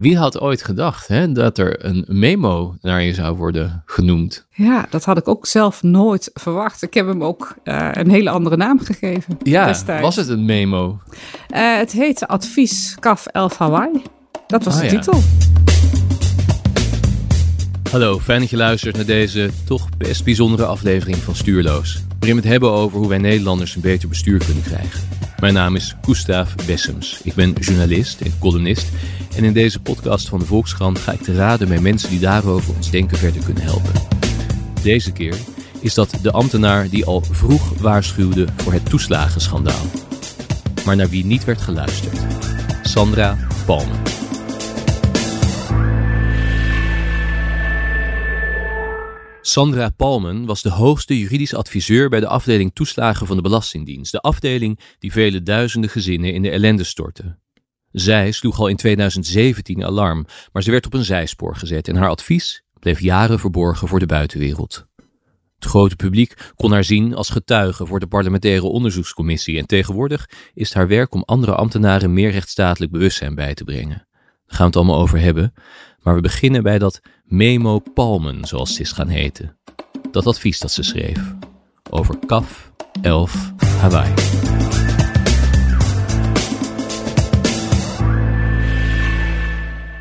Wie had ooit gedacht hè, dat er een memo naar je zou worden genoemd? Ja, dat had ik ook zelf nooit verwacht. Ik heb hem ook uh, een hele andere naam gegeven. Ja, destijds. was het een memo? Uh, het heette Advies CAF 11 Hawaii. Dat was Ah, de ja. Hallo, fijn dat je luistert naar deze toch best bijzondere aflevering van Stuurloos. Waarin we het hebben over hoe wij Nederlanders een beter bestuur kunnen krijgen. Mijn naam is Gustav Bessems. Ik ben journalist en columnist. En in deze podcast van de Volkskrant ga ik te raden met mensen die daarover ons denken verder kunnen helpen. Deze keer is dat de ambtenaar die al vroeg waarschuwde voor het toeslagenschandaal. Maar naar wie niet werd geluisterd. Sandra Palmen. Sandra Palmen was de hoogste juridisch adviseur bij de afdeling toeslagen van de Belastingdienst. De afdeling die vele duizenden gezinnen in de ellende stortte. Zij sloeg al in 2017 alarm, maar ze werd op een zijspoor gezet en haar advies bleef jaren verborgen voor de buitenwereld. Het grote publiek kon haar zien als getuige voor de parlementaire onderzoekscommissie en tegenwoordig is haar werk om andere ambtenaren meer rechtsstatelijk bewustzijn bij te brengen. Daar gaan we het allemaal over hebben, maar we beginnen bij dat Memo Palmen, zoals het is gaan heten. Dat advies dat ze schreef over CAF 11 Hawaii.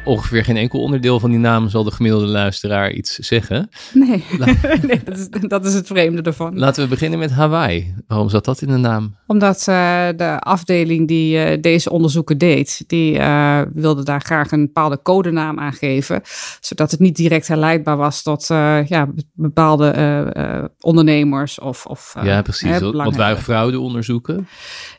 Ongeveer geen enkel onderdeel van die naam zal de gemiddelde luisteraar iets zeggen. Nee, nee dat, is, dat is het vreemde ervan. Laten we beginnen met Hawaii. Waarom zat dat in de naam? Omdat uh, de afdeling die uh, deze onderzoeken deed, die uh, wilde daar graag een bepaalde codenaam aan geven, zodat het niet direct herleidbaar was tot ja, bepaalde ondernemers of, of Ja, precies. Want waren fraudeonderzoeken?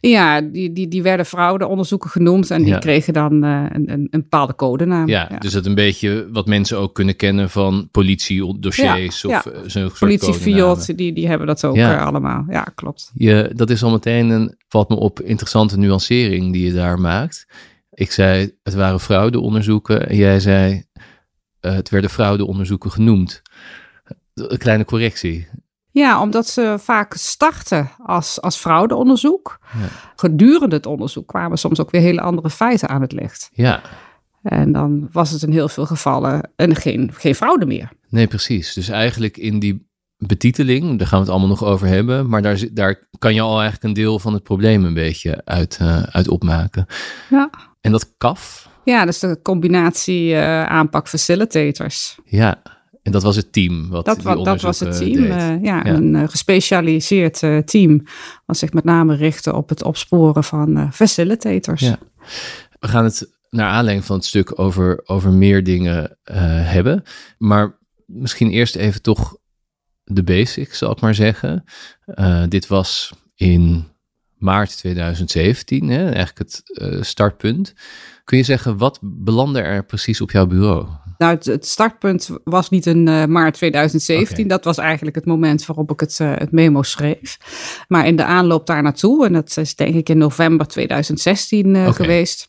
Ja, die, die, die werden fraudeonderzoeken genoemd en die ja. kregen dan een, een, een bepaalde codenaam. Ja, ja, dus dat een beetje wat mensen ook kunnen kennen van politiedossiers ja, of ja. zo'n Politie Fiat, die, die hebben dat ook ja. allemaal. Ja, klopt. Je, dat is al meteen een, valt me op, interessante nuancering die je daar maakt. Ik zei, het waren fraudeonderzoeken en jij zei, uh, het werden fraudeonderzoeken genoemd. Een kleine correctie. Ja, omdat ze vaak starten als, als fraudeonderzoek. Ja. Gedurende het onderzoek kwamen soms ook weer hele andere feiten aan het licht. Ja. En dan was het in heel veel gevallen en geen, geen fraude meer. Nee, precies. Dus eigenlijk in die betiteling, daar gaan we het allemaal nog over hebben, maar daar, daar kan je al eigenlijk een deel van het probleem een beetje uit, uh, uit opmaken. Ja. En dat KAF? Ja, dus de combinatie uh, aanpak facilitators. Ja, en dat was het team wat dat, die dat was het team, uh, ja, ja, een gespecialiseerd team wat zich met name richtte op het opsporen van facilitators. Ja. We gaan het naar aanleiding van het stuk over, over meer dingen uh, hebben. Maar misschien eerst even toch de basics, zal ik maar zeggen. Uh, dit was in maart 2017, hè, eigenlijk het uh, startpunt. Kun je zeggen, wat belandde er precies op jouw bureau? Nou, het, het startpunt was niet in uh, maart 2017. Okay. Dat was eigenlijk het moment waarop ik het, uh, het, memo schreef. Maar in de aanloop daar naartoe, en dat is denk ik in november 2016 uh, okay. geweest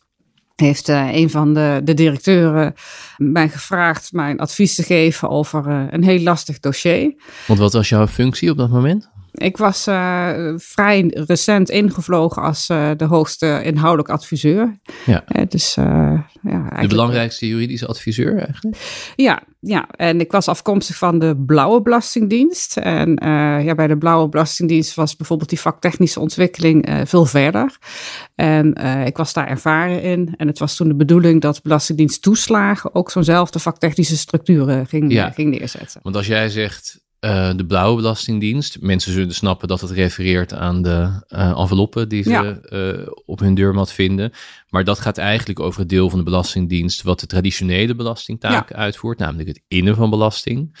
heeft uh, een van de, de, directeuren mij gevraagd mijn advies te geven over uh, een heel lastig dossier. Want wat was jouw functie op dat moment? Ik was uh, vrij recent ingevlogen als de hoogste inhoudelijk adviseur. Ja. dus, ja, de belangrijkste juridische adviseur eigenlijk? Ja, ja, en ik was afkomstig van de Blauwe Belastingdienst. En ja, bij de Blauwe Belastingdienst was bijvoorbeeld die vaktechnische ontwikkeling veel verder. En ik was daar ervaren in. En het was toen de bedoeling dat Belastingdienst toeslagen ook zo'nzelfde vaktechnische structuren ging, ja. ging neerzetten. Want als jij zegt uh, de blauwe belastingdienst. Mensen zullen snappen dat het refereert aan de uh, enveloppen die ze ja. uh, op hun deurmat vinden. Maar dat gaat eigenlijk over het deel van de belastingdienst wat de traditionele belastingtaak ja. uitvoert, namelijk het innen van belasting.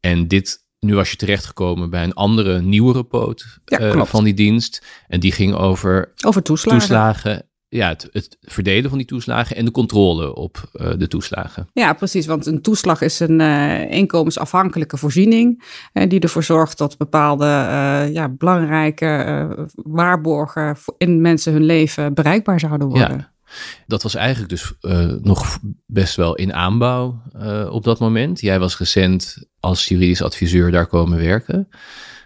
En dit, nu was je terechtgekomen bij een andere, nieuwere poot ja, van die dienst. En die ging over, over toeslagen. toeslagen ja, het, het, verdelen van die toeslagen en de controle op uh, de toeslagen. Ja, precies. Want een toeslag is een uh, inkomensafhankelijke voorziening. Uh, die ervoor zorgt dat bepaalde ja, belangrijke waarborgen in mensen hun leven bereikbaar zouden worden. Ja. Dat was eigenlijk dus nog best wel in aanbouw op dat moment. Jij was recent als juridisch adviseur daar komen werken.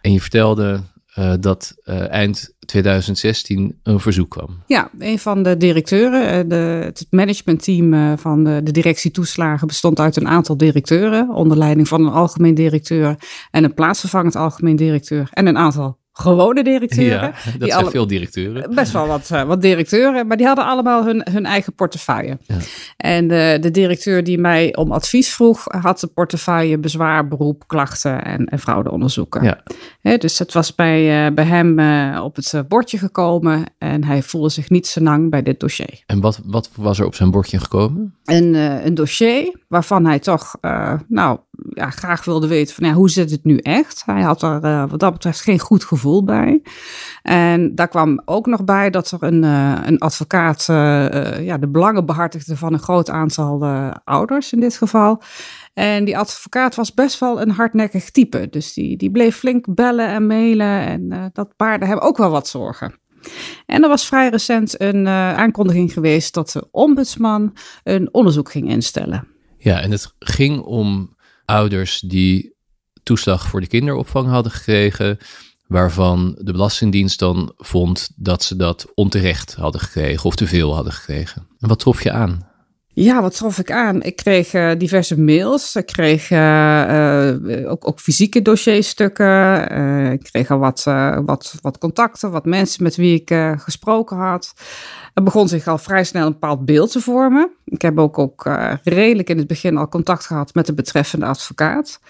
En je vertelde uh, dat uh, eind 2016 een verzoek kwam. Ja, een van de directeuren, de, het managementteam van de, de directie toeslagen bestond uit een aantal directeuren, onder leiding van een algemeen directeur en een plaatsvervangend algemeen directeur en een aantal gewone directeuren. Ja, dat zijn veel directeuren. Best wel wat, uh, wat directeuren, maar die hadden allemaal hun, hun eigen portefeuille. Ja. En de, de directeur die mij om advies vroeg, had de portefeuille bezwaar, beroep, klachten en, en fraudeonderzoeken. Ja. dus het was bij, uh, bij hem op het bordje gekomen en hij voelde zich niet zo lang bij dit dossier. En wat, wat was er op zijn bordje gekomen? Een, een dossier waarvan hij toch, nou, ja, graag wilde weten van ja, hoe zit het nu echt. Hij had er wat dat betreft geen goed gevoel bij. En daar kwam ook nog bij dat er een, uh, een advocaat uh, ja, de belangen behartigde van een groot aantal ouders in dit geval. En die advocaat was best wel een hardnekkig type. Dus die, die bleef flink bellen en mailen. En dat paarden hebben ook wel wat zorgen. En er was vrij recent een aankondiging geweest dat de ombudsman een onderzoek ging instellen. Ja, en het ging om ouders die toeslag voor de kinderopvang hadden gekregen waarvan de Belastingdienst dan vond dat ze dat onterecht hadden gekregen of te veel hadden gekregen. En wat trof je aan? Ja, wat trof ik aan? Ik kreeg uh, diverse mails. Ik kreeg uh, uh, ook, ook, fysieke dossierstukken. ik kreeg al wat, wat, wat contacten, wat mensen met wie ik gesproken had. Er begon zich al vrij snel een bepaald beeld te vormen. Ik heb ook, ook redelijk in het begin al contact gehad met de betreffende advocaat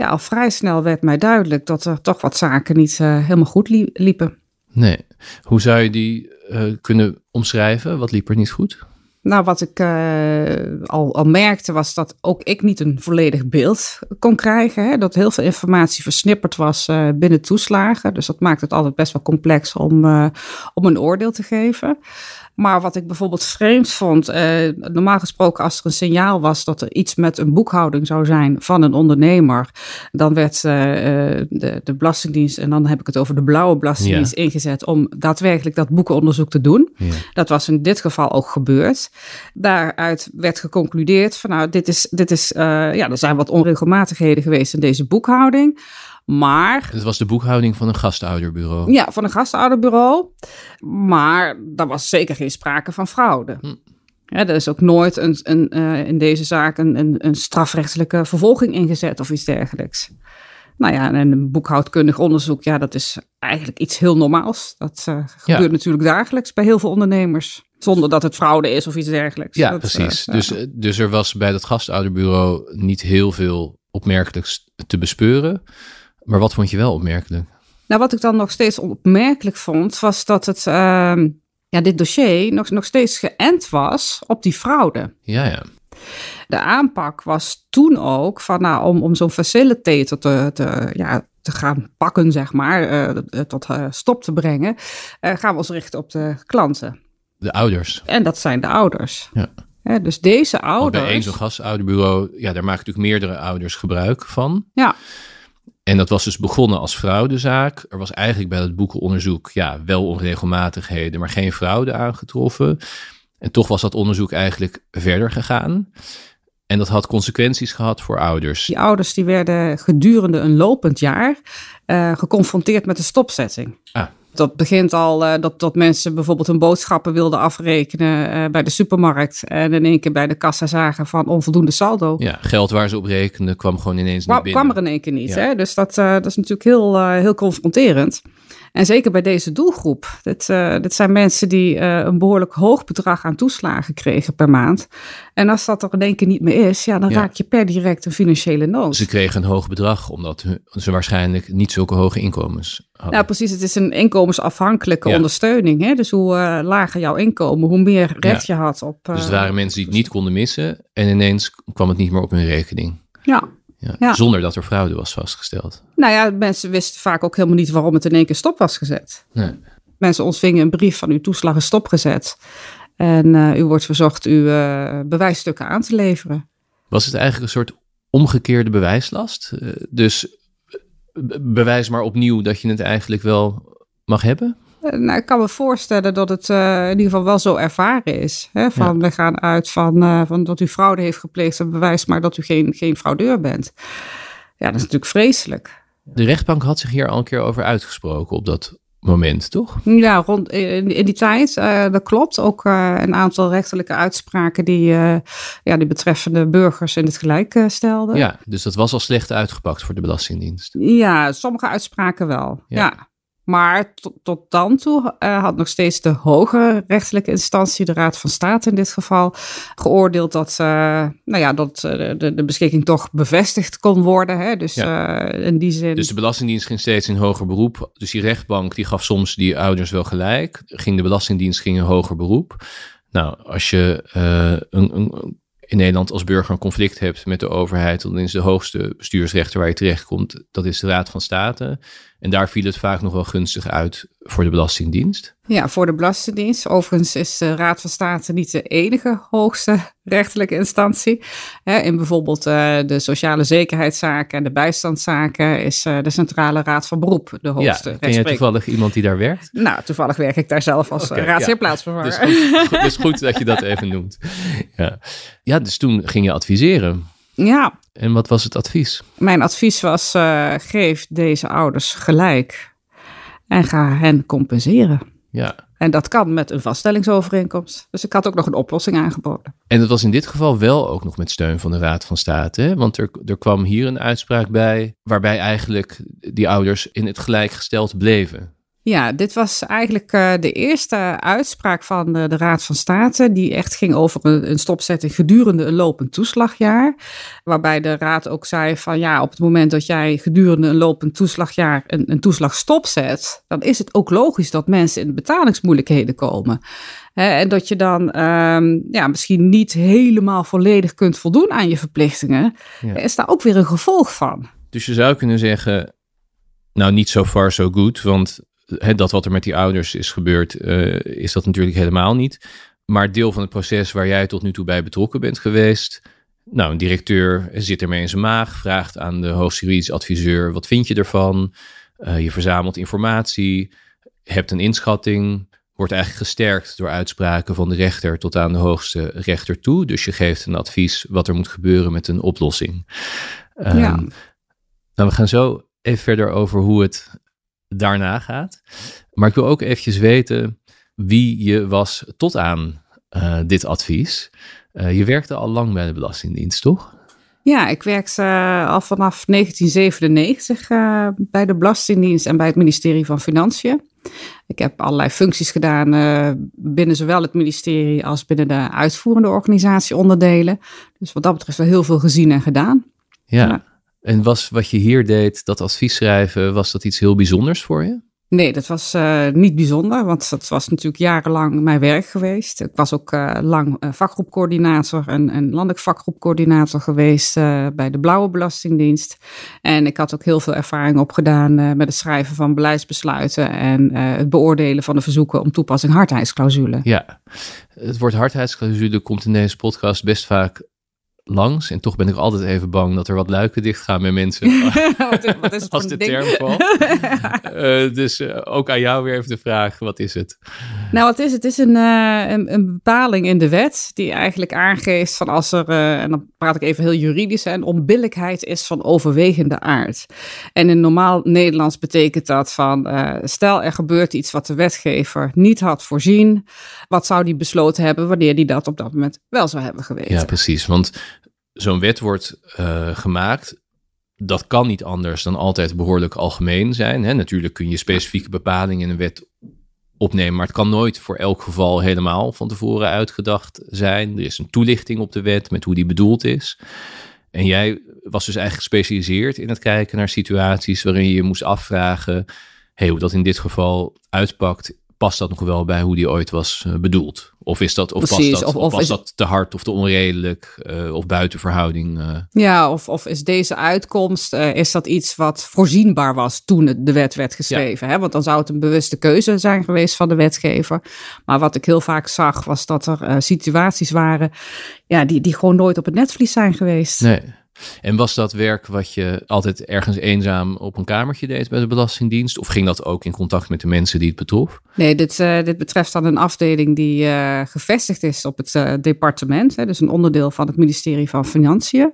ja, al vrij snel werd mij duidelijk dat er toch wat zaken niet uh, helemaal goed liepen. Nee. Hoe zou je die uh, kunnen omschrijven? Wat liep er niet goed? Nou, wat ik uh, al, al merkte was dat ook ik niet een volledig beeld kon krijgen. Hè? Dat heel veel informatie versnipperd was binnen toeslagen. Dus dat maakt het altijd best wel complex om, om een oordeel te geven. Maar wat ik bijvoorbeeld vreemd vond, eh, normaal gesproken als er een signaal was dat er iets met een boekhouding zou zijn van een ondernemer, dan werd eh, eh de, de Belastingdienst, en dan heb ik het over de blauwe Belastingdienst, ingezet om daadwerkelijk dat boekenonderzoek te doen. Ja. Dat was in dit geval ook gebeurd. Daaruit werd geconcludeerd van nou, dit is, dit is uh, ja, er zijn wat onregelmatigheden geweest in deze boekhouding. Maar. Het was de boekhouding van een gastouderbureau. Ja, van een gastouderbureau. Maar daar was zeker geen sprake van fraude. Hm. Ja, er is ook nooit een, een, uh, in deze zaak een, een, een, strafrechtelijke vervolging ingezet of iets dergelijks. Nou ja, en een boekhoudkundig onderzoek, ja, dat is eigenlijk iets heel normaals. Dat uh, gebeurt ja. natuurlijk dagelijks bij heel veel ondernemers. Zonder dat het fraude is of iets dergelijks. Ja, dat, precies. Uh, dus, dus er was bij dat gastouderbureau niet heel veel opmerkelijks te bespeuren. Maar wat vond je wel opmerkelijk? Nou, wat ik dan nog steeds opmerkelijk vond, was dat het, uh, ja, dit dossier nog, nog steeds geënt was op die fraude. Ja, ja. De aanpak was toen ook van, nou, om, om zo'n facilitator te, te, ja, te gaan pakken, zeg maar, uh, tot uh, stop te brengen, gaan we ons richten op de klanten. De ouders. En dat zijn de ouders. Ja. dus deze ouders. Want bij één zo'n ja, daar maken natuurlijk meerdere ouders gebruik van. Ja. En dat was dus begonnen als fraudezaak. Er was eigenlijk bij het boekenonderzoek ja, wel onregelmatigheden, maar geen fraude aangetroffen. En toch was dat onderzoek eigenlijk verder gegaan. En dat had consequenties gehad voor ouders. Die ouders die werden gedurende een lopend jaar uh, geconfronteerd met de stopzetting. Ah. Dat begint al uh, dat, dat mensen bijvoorbeeld hun boodschappen wilden afrekenen uh, bij de supermarkt. En in één keer bij de kassa zagen van onvoldoende saldo. Ja, geld waar ze op rekenden kwam gewoon ineens niet binnen. Kwam er in één keer niet. Ja. Hè? Dus dat, uh, dat is natuurlijk heel, heel confronterend. En zeker bij deze doelgroep. Dit, uh, dit zijn mensen die uh, een behoorlijk hoog bedrag aan toeslagen kregen per maand. En als dat er in één keer niet meer is, ja, dan ja. raak je per direct een financiële nood. Ze kregen een hoog bedrag, omdat ze waarschijnlijk niet zulke hoge inkomens hadden. Nou, precies. Het is een inkomensafhankelijke ja. ondersteuning. Hè? Dus hoe uh, lager jouw inkomen, hoe meer recht je had op. dus het waren mensen die het niet konden missen. En ineens kwam het niet meer op hun rekening. Ja. Ja, ja. Zonder dat er fraude was vastgesteld. Nou ja, mensen wisten vaak ook helemaal niet waarom het in één keer stop was gezet. Nee. Mensen ontvingen een brief van uw toeslag is stopgezet. En uh, u wordt verzocht uw uh, bewijsstukken aan te leveren. Was het eigenlijk een soort omgekeerde bewijslast? Uh, dus bewijs maar opnieuw dat je het eigenlijk wel mag hebben? Nou, ik kan me voorstellen dat het uh, in ieder geval wel zo ervaren is. Hè? Van, ja. We gaan uit van, uh, van dat u fraude heeft gepleegd en bewijs maar dat u geen, geen fraudeur bent. Ja, dat is natuurlijk vreselijk. De rechtbank had zich hier al een keer over uitgesproken op dat moment, toch? Ja, rond in, in die tijd, uh, dat klopt. Ook uh, een aantal rechterlijke uitspraken die, uh, ja, die betreffende burgers in het gelijk stelden. Ja, dus dat was al slecht uitgepakt voor de Belastingdienst. Ja, sommige uitspraken wel. ja. ja. Maar tot, tot dan toe uh, had nog steeds de hogere rechterlijke instantie, de Raad van State in dit geval, geoordeeld dat, uh, nou ja, dat uh, de, de beschikking toch bevestigd kon worden. Hè? Dus ja. in die zin. Dus de Belastingdienst ging steeds in hoger beroep. Dus die rechtbank die gaf soms die ouders wel gelijk. Ging de Belastingdienst ging in hoger beroep. Nou, als je een, een in Nederland als burger een conflict hebt met de overheid, dan is de hoogste bestuursrechter waar je terechtkomt, dat is de Raad van State. En daar viel het vaak nog wel gunstig uit voor de Belastingdienst. Ja, voor de Belastingdienst. Overigens is de Raad van State niet de enige hoogste rechterlijke instantie. In bijvoorbeeld eh, de sociale zekerheidszaken en de bijstandszaken is eh, de Centrale Raad van Beroep de hoogste. Ja, ken je toevallig iemand die daar werkt? Nou, toevallig werk ik daar zelf als okay, raadsheerplaatsvervanger. Ja. Dus, goed, dus goed dat je dat even noemt. Ja. ja, dus toen ging je adviseren. Ja. En wat was het advies? Mijn advies was: uh, geef deze ouders gelijk en ga hen compenseren. Ja. En dat kan met een vaststellingsovereenkomst. Dus ik had ook nog een oplossing aangeboden. En dat was in dit geval wel ook nog met steun van de Raad van State. Hè? Want er, er kwam hier een uitspraak bij waarbij eigenlijk die ouders in het gelijkgesteld bleven. Ja, dit was eigenlijk uh, de eerste uitspraak van de, de, Raad van State, die echt ging over een, een, stopzetting gedurende een lopend toeslagjaar. Waarbij de Raad ook zei van ja, op het moment dat jij gedurende een lopend toeslagjaar een, een toeslag stopzet, dan is het ook logisch dat mensen in betalingsmoeilijkheden komen. en dat je dan um, ja, misschien niet helemaal volledig kunt voldoen aan je verplichtingen, ja. is daar ook weer een gevolg van. Dus je zou kunnen zeggen, nou niet zo far so good, want dat wat er met die ouders is gebeurd, uh, is dat natuurlijk helemaal niet. Maar deel van het proces waar jij tot nu toe bij betrokken bent geweest. Nou, een directeur zit ermee in zijn maag, vraagt aan de hoogste juridisch adviseur: wat vind je ervan? Uh, je verzamelt informatie, hebt een inschatting, wordt eigenlijk gesterkt door uitspraken van de rechter tot aan de hoogste rechter toe. Dus je geeft een advies wat er moet gebeuren met een oplossing. Um, ja. Nou, we gaan zo even verder over hoe het daarna gaat. Maar ik wil ook eventjes weten wie je was tot aan uh, dit advies. Uh, je werkte al lang bij de Belastingdienst, toch? Ja, ik werkte uh, al vanaf 1997 bij de Belastingdienst en bij het ministerie van Financiën. Ik heb allerlei functies gedaan binnen zowel het ministerie als binnen de uitvoerende organisatieonderdelen. Dus wat dat betreft wel heel veel gezien en gedaan. Ja, ja. En was wat je hier deed, dat advies schrijven, was dat iets heel bijzonders voor je? Nee, dat was uh, niet bijzonder, want dat was natuurlijk jarenlang mijn werk geweest. Ik was ook uh, lang uh, vakgroepcoördinator en, en landelijk vakgroepcoördinator geweest bij de Blauwe Belastingdienst. En ik had ook heel veel ervaring opgedaan met het schrijven van beleidsbesluiten en het beoordelen van de verzoeken om toepassing hardheidsclausule. Ja, het woord hardheidsclausule komt in deze podcast best vaak langs. En toch ben ik altijd even bang dat er wat luiken dicht gaan met mensen. wat is, wat is als de term valt. uh, dus uh, ook aan jou weer even de vraag, wat is het? Nou, wat is het? Het is een, uh, een, een, bepaling in de wet die eigenlijk aangeeft van als er, en dan praat ik even heel juridisch, een onbillijkheid is van overwegende aard. En in normaal Nederlands betekent dat van, stel er gebeurt iets wat de wetgever niet had voorzien, wat zou die besloten hebben wanneer die dat op dat moment wel zou hebben geweten? Ja, precies. Want zo'n wet wordt uh, gemaakt, dat kan niet anders dan altijd behoorlijk algemeen zijn. Hè? Natuurlijk kun je specifieke bepalingen in een wet opnemen, maar het kan nooit voor elk geval helemaal van tevoren uitgedacht zijn. Er is een toelichting op de wet met hoe die bedoeld is. En jij was dus eigenlijk gespecialiseerd in het kijken naar situaties waarin je je moest afvragen hey, hoe dat in dit geval uitpakt past dat nog wel bij hoe die ooit was uh, bedoeld? Of is dat, of Precies, past dat, of, of, of dat te hard of te onredelijk uh, of buiten verhouding? Uh... Ja, of, of is deze uitkomst, is dat iets wat voorzienbaar was toen het, de wet werd geschreven? Ja. Hè? Want dan zou het een bewuste keuze zijn geweest van de wetgever. Maar wat ik heel vaak zag, was dat er situaties waren ja, die, die gewoon nooit op het netvlies zijn geweest. Nee. En was dat werk wat je altijd ergens eenzaam op een kamertje deed bij de Belastingdienst? Of ging dat ook in contact met de mensen die het betrof? Nee, dit, uh, dit betreft dan een afdeling die uh, gevestigd is op het uh, departement. Hè, dus een onderdeel van het ministerie van Financiën.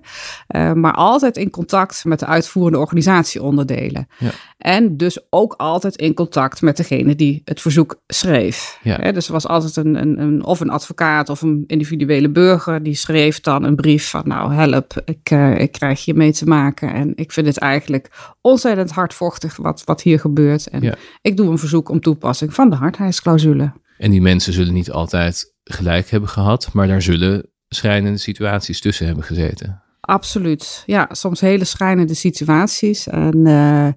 maar altijd in contact met de uitvoerende organisatieonderdelen. Ja. En dus ook altijd in contact met degene die het verzoek schreef. Ja. Hè, dus er was altijd een, een, een, of een advocaat of een individuele burger die schreef dan een brief van nou help, ik, ik krijg hiermee te maken. En ik vind het eigenlijk ontzettend hardvochtig wat, wat hier gebeurt. En ik doe een verzoek om toepassing van de hardheidsclausule. En die mensen zullen niet altijd gelijk hebben gehad, maar daar zullen schrijnende situaties tussen hebben gezeten. Absoluut. Ja, soms hele schrijnende situaties. En uh,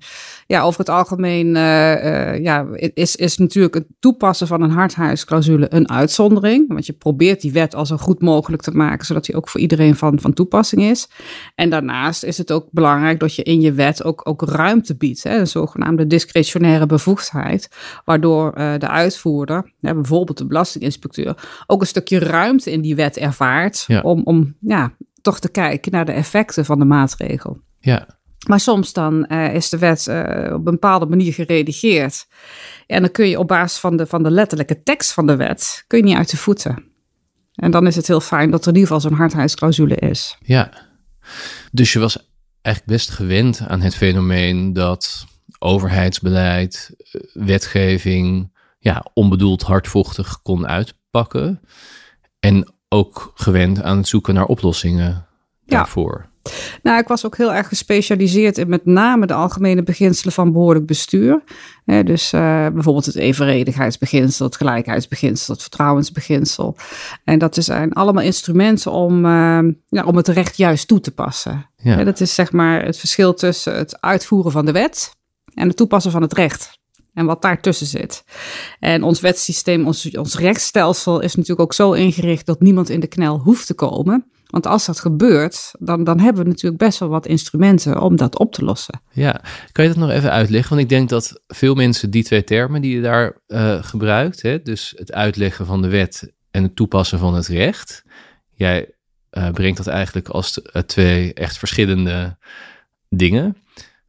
ja, over het algemeen uh, uh, ja, is, is natuurlijk het toepassen van een hardhuisclausule een uitzondering. Want je probeert die wet al zo goed mogelijk te maken, zodat die ook voor iedereen van, van toepassing is. En daarnaast is het ook belangrijk dat je in je wet ook, ook ruimte biedt. Hè, een zogenaamde discretionaire bevoegdheid. Waardoor de uitvoerder, hè, bijvoorbeeld de belastinginspecteur, ook een stukje ruimte in die wet ervaart. Om, om ja, toch te kijken naar de effecten van de maatregel. Ja. Maar soms dan uh, is de wet uh, op een bepaalde manier geredigeerd. En dan kun je op basis van de, van de letterlijke tekst van de wet, kun je niet uit de voeten. En dan is het heel fijn dat er in ieder geval zo'n hardheidsclausule is. Ja, dus je was eigenlijk best gewend aan het fenomeen dat overheidsbeleid, eh, wetgeving, ja, onbedoeld hardvochtig kon uitpakken. En ook gewend aan het zoeken naar oplossingen daarvoor. Nou, ik was ook heel erg gespecialiseerd in met name de algemene beginselen van behoorlijk bestuur. dus uh, bijvoorbeeld het evenredigheidsbeginsel, het gelijkheidsbeginsel, het vertrouwensbeginsel. En dat zijn allemaal instrumenten om, uh, ja, om het recht juist toe te passen. Ja. dat is zeg maar het verschil tussen het uitvoeren van de wet en het toepassen van het recht en wat daartussen zit. En ons wetsysteem, ons, ons rechtsstelsel is natuurlijk ook zo ingericht dat niemand in de knel hoeft te komen. Want als dat gebeurt, dan, dan hebben we natuurlijk best wel wat instrumenten om dat op te lossen. Ja, kan je dat nog even uitleggen? Want ik denk dat veel mensen die twee termen die je daar uh, gebruikt, hè, dus het uitleggen van de wet en het toepassen van het recht, jij uh, brengt dat eigenlijk als uh, twee echt verschillende dingen.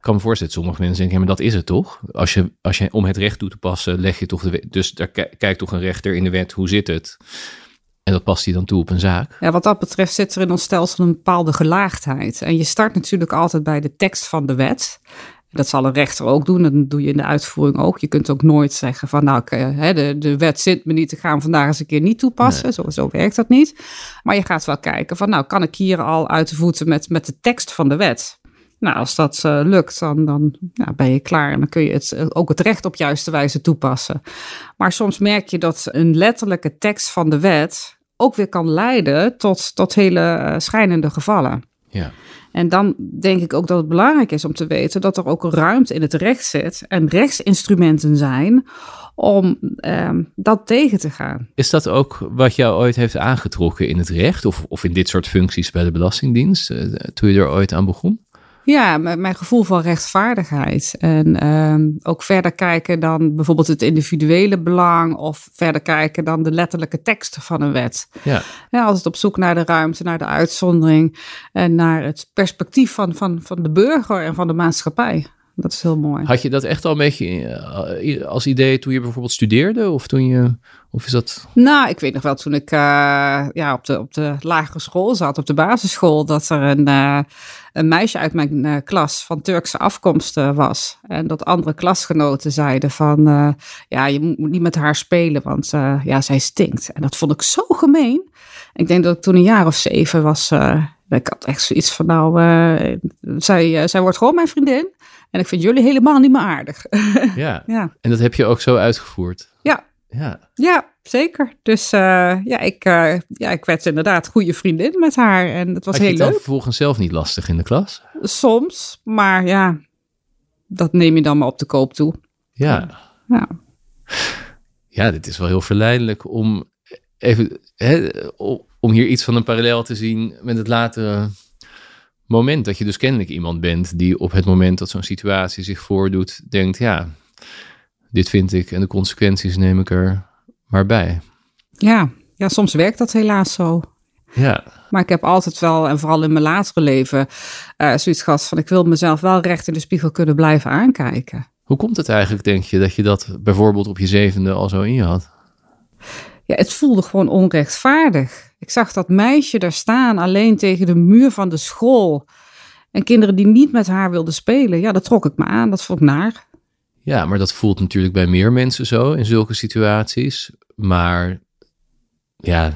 Ik kan me voorstellen, sommige mensen denken, ja, maar dat is het toch? Als je, als je om het recht toe te passen, leg je toch de wet. Dus daar kijkt toch een rechter in de wet, hoe zit het? En dat past hij dan toe op een zaak. Ja, wat dat betreft zit er in ons stelsel een bepaalde gelaagdheid. En je start natuurlijk altijd bij de tekst van de wet. Dat zal een rechter ook doen. Dat doe je in de uitvoering ook. Je kunt ook nooit zeggen van nou, de, de wet zit me niet, te gaan vandaag eens een keer niet toepassen. Zo, zo werkt dat niet. Maar je gaat wel kijken van nou, kan ik hier al uit de voeten met, met de tekst van de wet? Nou, als dat uh, lukt, dan, dan ja, ben je klaar en dan kun je het, eh, ook het recht op juiste wijze toepassen. Maar soms merk je dat een letterlijke tekst van de wet ook weer kan leiden tot, tot hele uh, schrijnende gevallen. Ja. En dan denk ik ook dat het belangrijk is om te weten dat er ook ruimte in het recht zit en rechtsinstrumenten zijn om ehm, dat tegen te gaan. Is dat ook wat jou ooit heeft aangetrokken in het recht of, of in dit soort functies bij de Belastingdienst, toen je er ooit aan begon? Ja, mijn gevoel van rechtvaardigheid. En um, ook verder kijken dan bijvoorbeeld het individuele belang of verder kijken dan de letterlijke tekst van een wet. Ja. ja het op zoek naar de ruimte, naar de uitzondering en naar het perspectief van, van, van de burger en van de maatschappij. Dat is heel mooi. Had je dat echt al een beetje eh, als idee toen je bijvoorbeeld studeerde? Of toen je. Of is dat. Nou, ik weet nog wel toen ik uh, ja, op, de, op de lagere school zat, op de basisschool, dat er een, uh, een meisje uit mijn klas van Turkse afkomst was. En dat andere klasgenoten zeiden van ja, je moet niet met haar spelen, want ja, zij stinkt. En dat vond ik zo gemeen. Ik denk dat ik toen een jaar of zeven was. ik had echt zoiets van nou, zij, zij wordt gewoon mijn vriendin. En ik vind jullie helemaal niet meer aardig. Ja. ja. En dat heb je ook zo uitgevoerd? Ja. Ja, ja zeker. Dus uh, ja, ik, uh, ja, ik werd inderdaad goede vriendin met haar. En het was Had heel leuk. vervolgens zelf niet lastig in de klas? Soms, maar ja, dat neem je dan maar op de koop toe. Ja. Ja, ja dit is wel heel verleidelijk om even hè, om hier iets van een parallel te zien met het latere moment dat je dus kennelijk iemand bent die op het moment dat zo'n situatie zich voordoet, denkt, ja, dit vind ik en de consequenties neem ik er maar bij. Ja, ja soms werkt dat helaas zo. Ja. Maar ik heb altijd wel, en vooral in mijn latere leven, uh, zoiets gehad van ik wil mezelf wel recht in de spiegel kunnen blijven aankijken. Hoe komt het eigenlijk, denk je, dat je dat bijvoorbeeld op je zevende al zo in je had? Ja, het voelde gewoon onrechtvaardig. Ik zag dat meisje daar staan, alleen tegen de muur van de school. En kinderen die niet met haar wilden spelen, ja, dat trok ik me aan. Dat vond ik naar. Ja, maar dat voelt natuurlijk bij meer mensen zo in zulke situaties. Maar ja,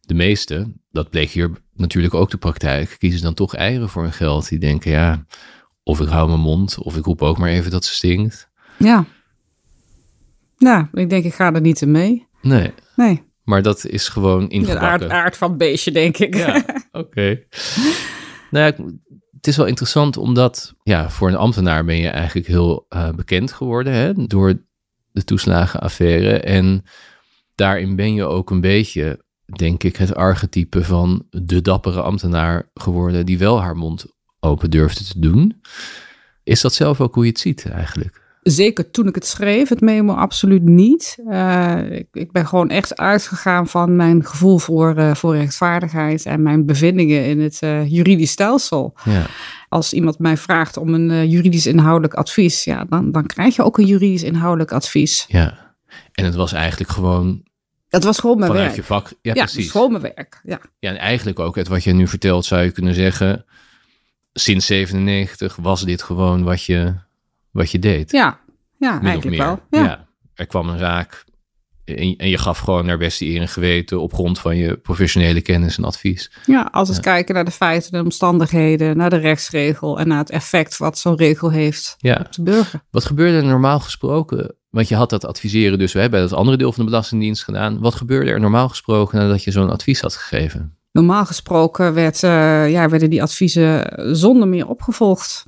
de meeste, dat bleek hier natuurlijk ook de praktijk, kiezen dan toch eieren voor hun geld. Die denken, ja, of ik hou mijn mond, of ik roep ook maar even dat ze stinkt. Ja. Nou, ik denk, ik ga er niet in mee. Nee. Nee. Maar dat is gewoon ingebakken. De aard, aard van beestje, denk ik. Ja, oké. nou ja, het is wel interessant omdat ja, voor een ambtenaar ben je eigenlijk heel uh, bekend geworden hè, door de toeslagenaffaire. En daarin ben je ook een beetje, denk ik, het archetype van de dappere ambtenaar geworden die wel haar mond open durfde te doen. Is dat zelf ook hoe je het ziet eigenlijk? Zeker toen ik het schreef, het memo absoluut niet. Uh, ik, ik, ben gewoon echt uitgegaan van mijn gevoel voor, uh, voor rechtvaardigheid en mijn bevindingen in het uh, juridisch stelsel. Ja. Als iemand mij vraagt om een juridisch inhoudelijk advies, ja, dan, dan krijg je ook een juridisch inhoudelijk advies. Ja, en het was eigenlijk gewoon dat was gewoon mijn vanuit werk. je vak. Ja, ja precies. gewoon mijn werk. Ja. ja, en eigenlijk ook het wat je nu vertelt, zou je kunnen zeggen. Sinds 97 was dit gewoon wat je, wat je deed. Ja, ja Min eigenlijk meer. wel. Ja. Er kwam een zaak en, en je gaf gewoon naar beste eer en geweten op grond van je professionele kennis en advies. Ja, als we eens kijken naar de feiten, de omstandigheden, naar de rechtsregel en naar het effect wat zo'n regel heeft Ja. op de burger. Wat gebeurde er normaal gesproken? Want je had dat adviseren dus hè, bij dat andere deel van de Belastingdienst gedaan. Wat gebeurde er normaal gesproken nadat je zo'n advies had gegeven? Normaal gesproken werd, eh, ja, werden die adviezen zonder meer opgevolgd.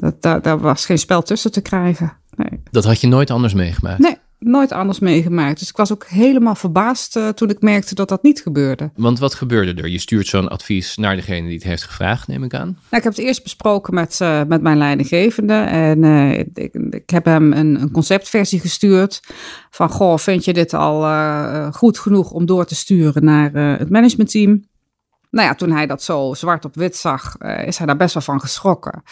Dat, daar, daar was geen spel tussen te krijgen. Nee. Dat had je nooit anders meegemaakt. nee, nooit anders meegemaakt. Dus ik was ook helemaal verbaasd eh, toen ik merkte dat dat niet gebeurde. Want wat gebeurde er? Je stuurt zo'n advies naar degene die het heeft gevraagd, neem ik aan. Nou, ik heb het eerst besproken met, eh, met mijn leidinggevende. En eh, ik, ik heb hem een, een conceptversie gestuurd. Van, goh, vind je dit al goed genoeg om door te sturen naar het managementteam? Nou ja, toen hij dat zo zwart op wit zag, eh, is hij daar best wel van geschrokken.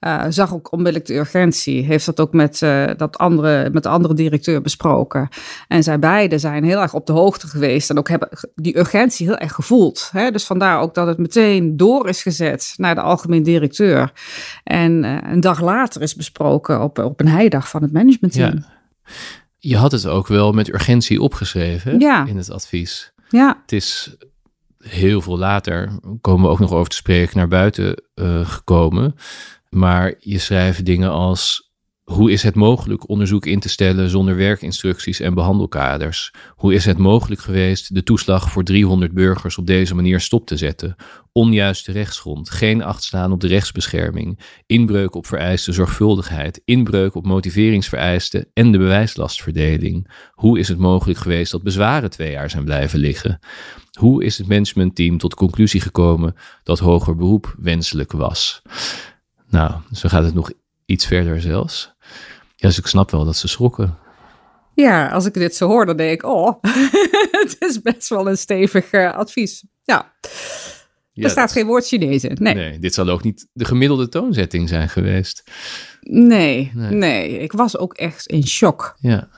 Eh, zag ook onmiddellijk de urgentie. Heeft dat ook met, eh, dat andere, met de andere directeur besproken. En zij beiden zijn heel erg op de hoogte geweest. En ook hebben die urgentie heel erg gevoeld. Hè? Dus vandaar ook dat het meteen door is gezet naar de algemeen directeur. En een dag later is besproken op, op een heidag van het managementteam. Ja. Je had het ook wel met urgentie opgeschreven Ja. in het advies. ja. Het is heel veel later, komen we ook nog over te spreken, naar buiten eh, gekomen. Maar je schrijft dingen als. Hoe is het mogelijk onderzoek in te stellen zonder werkinstructies en behandelkaders? Hoe is het mogelijk geweest de toeslag voor 300 burgers op deze manier stop te zetten? Onjuiste rechtsgrond, geen acht slaan op de rechtsbescherming, inbreuk op vereiste zorgvuldigheid, inbreuk op motiveringsvereisten en de bewijslastverdeling. Hoe is het mogelijk geweest dat bezwaren twee jaar zijn blijven liggen? Hoe is het managementteam tot conclusie gekomen dat hoger beroep wenselijk was? Nou, zo gaat het nog iets verder zelfs. Ja, dus ik snap wel dat ze schrokken. Ja, als ik dit zo hoor, dan denk ik, oh, het is best wel een stevig eh, advies. Ja, Ja, er staat geen woord Chinees in. Nee. Nee, dit zal ook niet de gemiddelde toonzetting zijn geweest. Nee, Nee. nee, ik was ook echt in shock. Ja.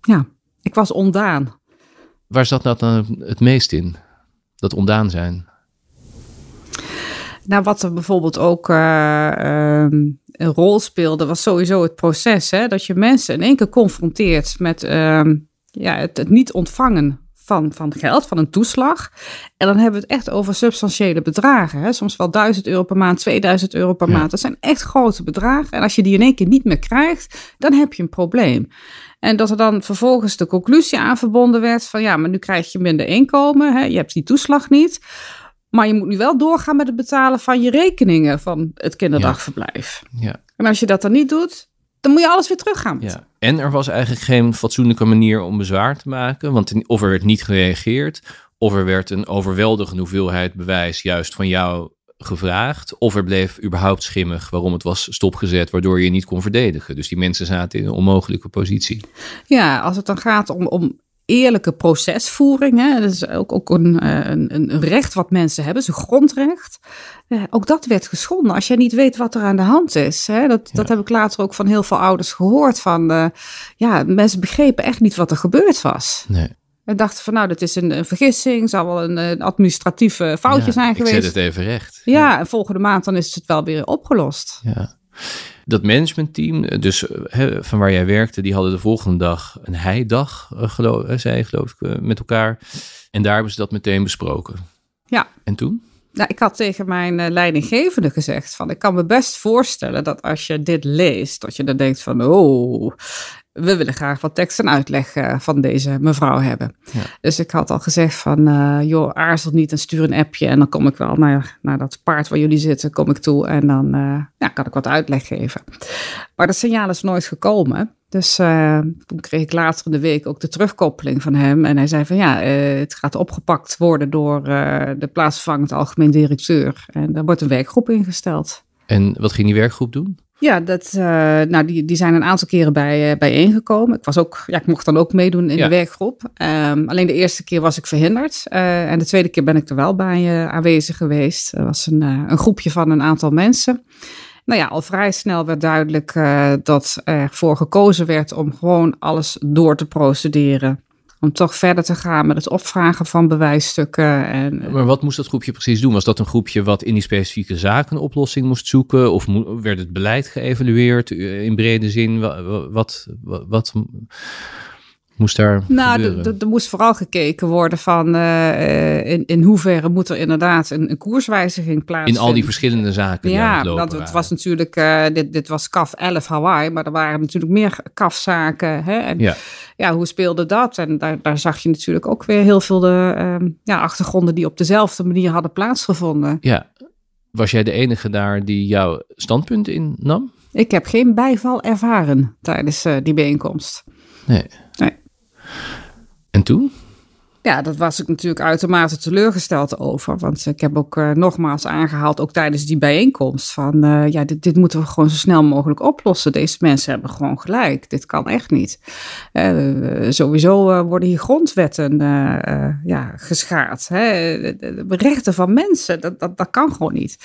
Ja, ik was ondaan. Waar zat dat dan het meest in? Dat ondaan zijn. Nou, wat er bijvoorbeeld ook eh, ehm, een rol speelde, was sowieso het proces. Hè? Dat je mensen in één keer confronteert met ehm, ja, het, het niet ontvangen van, van geld, van een toeslag. En dan hebben we het echt over substantiële bedragen. Hè? Soms wel 1000 euro per maand, 2000 euro per Ja. maand. Dat zijn echt grote bedragen. En als je die in één keer niet meer krijgt, dan heb je een probleem. En dat er dan vervolgens de conclusie aan verbonden werd van ja, maar nu krijg je minder inkomen. Hè? Je hebt die toeslag niet. Maar je moet nu wel doorgaan met het betalen van je rekeningen van het kinderdagverblijf. Ja. En als je dat dan niet doet, dan moet je alles weer teruggaan. ja. En er was eigenlijk geen fatsoenlijke manier om bezwaar te maken. Want of er werd niet gereageerd, of er werd een overweldigende hoeveelheid bewijs juist van jou gevraagd. Of er bleef überhaupt schimmig waarom het was stopgezet, waardoor je je niet kon verdedigen. Dus die mensen zaten in een onmogelijke positie. Ja, als het dan gaat om, om eerlijke procesvoering. Hè? Dat is ook, ook een, een, een recht wat mensen hebben, zijn grondrecht. ook dat werd geschonden als je niet weet wat er aan de hand is. Hè? Dat, dat heb ik later ook van heel veel ouders gehoord. Van, ja, mensen begrepen echt niet wat er gebeurd was. Nee. En dachten van nou, dat is een, een vergissing, zal wel een, een administratieve foutje zijn geweest. Ik zet het even recht. Ja, ja, en volgende maand dan is het wel weer opgelost. Ja. Dat managementteam, dus hè, van waar jij werkte, die hadden de volgende dag een heidag, uh, geloof, uh, zei geloof ik, met elkaar. En daar hebben ze dat meteen besproken. Ja. En toen? Nou, ik had tegen mijn leidinggevende gezegd van, ik kan me best voorstellen dat als je dit leest, dat je dan denkt van, oh, we willen graag wat tekst en uitleg uh, van deze mevrouw hebben. Ja. Dus ik had al gezegd van, uh, joh, aarzel niet en stuur een appje. En dan kom ik wel naar, naar dat paard waar jullie zitten, kom ik toe. En dan uh, ja, kan ik wat uitleg geven. Maar dat signaal is nooit gekomen. Dus toen kreeg ik later in de week ook de terugkoppeling van hem. En hij zei van, ja, het gaat opgepakt worden door de plaatsvervangend algemeen directeur. En daar wordt een werkgroep ingesteld. En wat ging die werkgroep doen? Ja, dat, uh, nou, die, die zijn een aantal keren bij, uh, bijeengekomen. Ik, was ook, ja, ik mocht dan ook meedoen in ja. de werkgroep. Um, alleen de eerste keer was ik verhinderd. Uh, en de tweede keer ben ik er wel bij aanwezig geweest. Er was een, een groepje van een aantal mensen. Nou ja, al vrij snel werd duidelijk dat er voor gekozen werd om gewoon alles door te procederen om toch verder te gaan met het opvragen van bewijsstukken. En, maar wat moest dat groepje precies doen? Was dat een groepje wat in die specifieke zaken een oplossing moest zoeken? Of werd het beleid geëvalueerd in brede zin? Wat, wat, wat, moest daar Nou, er moest vooral gekeken worden van uh, in, in hoeverre moet er inderdaad een, een koerswijziging plaatsvinden. In al die verschillende zaken die Ja, dat het was natuurlijk, uh, dit, dit was CAF 11 Hawaii, maar er waren natuurlijk meer CAF-zaken. Hè? En ja. ja, hoe speelde dat? En daar, daar zag je natuurlijk ook weer heel veel de uh, ja, achtergronden die op dezelfde manier hadden plaatsgevonden. Ja, was jij de enige daar die jouw standpunt innam? Ik heb geen bijval ervaren tijdens die bijeenkomst. Nee. En toen? Ja, dat was ik natuurlijk uitermate teleurgesteld over. Want ik heb ook uh, nogmaals aangehaald, ook tijdens die bijeenkomst, van uh, ja, dit, dit, moeten we gewoon zo snel mogelijk oplossen. Deze mensen hebben gewoon gelijk. Dit kan echt niet. Uh, sowieso worden hier grondwetten ja, geschaad. Hè? De rechten van mensen, dat, dat, dat kan gewoon niet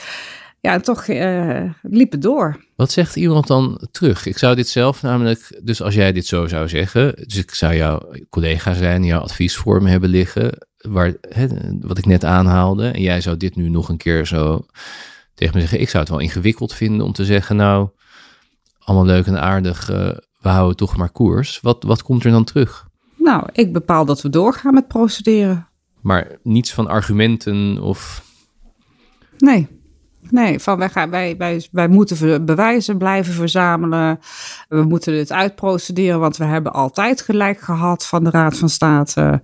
ja, toch uh, liep het door. Wat zegt iemand dan terug? Ik zou dit zelf namelijk, dus als jij dit zo zou zeggen, dus ik zou jouw collega zijn, jouw advies voor me hebben liggen, waar, hè, wat ik net aanhaalde, en jij zou dit nu nog een keer zo tegen me zeggen. Ik zou het wel ingewikkeld vinden om te zeggen, nou, allemaal leuk en aardig, uh, we houden toch maar koers. Wat, wat komt er dan terug? Nou, ik bepaal dat we doorgaan met procederen. Maar niets van argumenten of. Nee. Nee, van wij, gaan, wij, wij, moeten bewijzen blijven verzamelen. We moeten het uitprocederen, want we hebben altijd gelijk gehad van de Raad van State.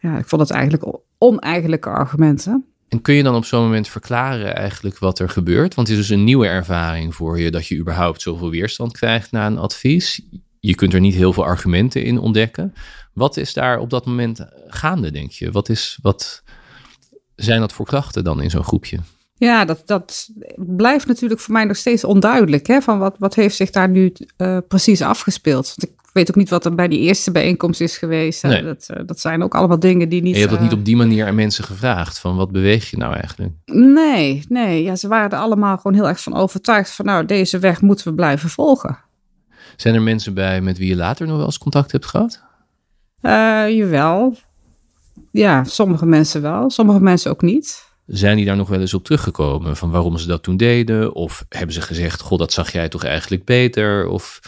Ja, ik vond het eigenlijk oneigenlijke argumenten. En kun je dan op zo'n moment verklaren eigenlijk wat er gebeurt? Want het is dus een nieuwe ervaring voor je dat je überhaupt zoveel weerstand krijgt na een advies. Je kunt er niet heel veel argumenten in ontdekken. Wat is daar op dat moment gaande, denk je? Wat, is, wat zijn dat voor krachten dan in zo'n groepje? Ja, dat, dat blijft natuurlijk voor mij nog steeds onduidelijk. Hè? Van wat, wat heeft zich daar nu uh, precies afgespeeld? Want ik weet ook niet wat er bij die eerste bijeenkomst is geweest. Nee. Dat, uh, dat zijn ook allemaal dingen die niet... En je hebt dat niet op die manier aan mensen gevraagd. Van wat beweeg je nou eigenlijk? Nee, nee. Ja, ze waren er allemaal gewoon heel erg van overtuigd. Van nou, deze weg moeten we blijven volgen. Zijn er mensen bij met wie je later nog wel eens contact hebt gehad? Jawel. Ja, sommige mensen wel. Sommige mensen ook niet. Zijn die daar nog wel eens op teruggekomen van waarom ze dat toen deden? Of hebben ze gezegd, god, dat zag jij toch eigenlijk beter? Of...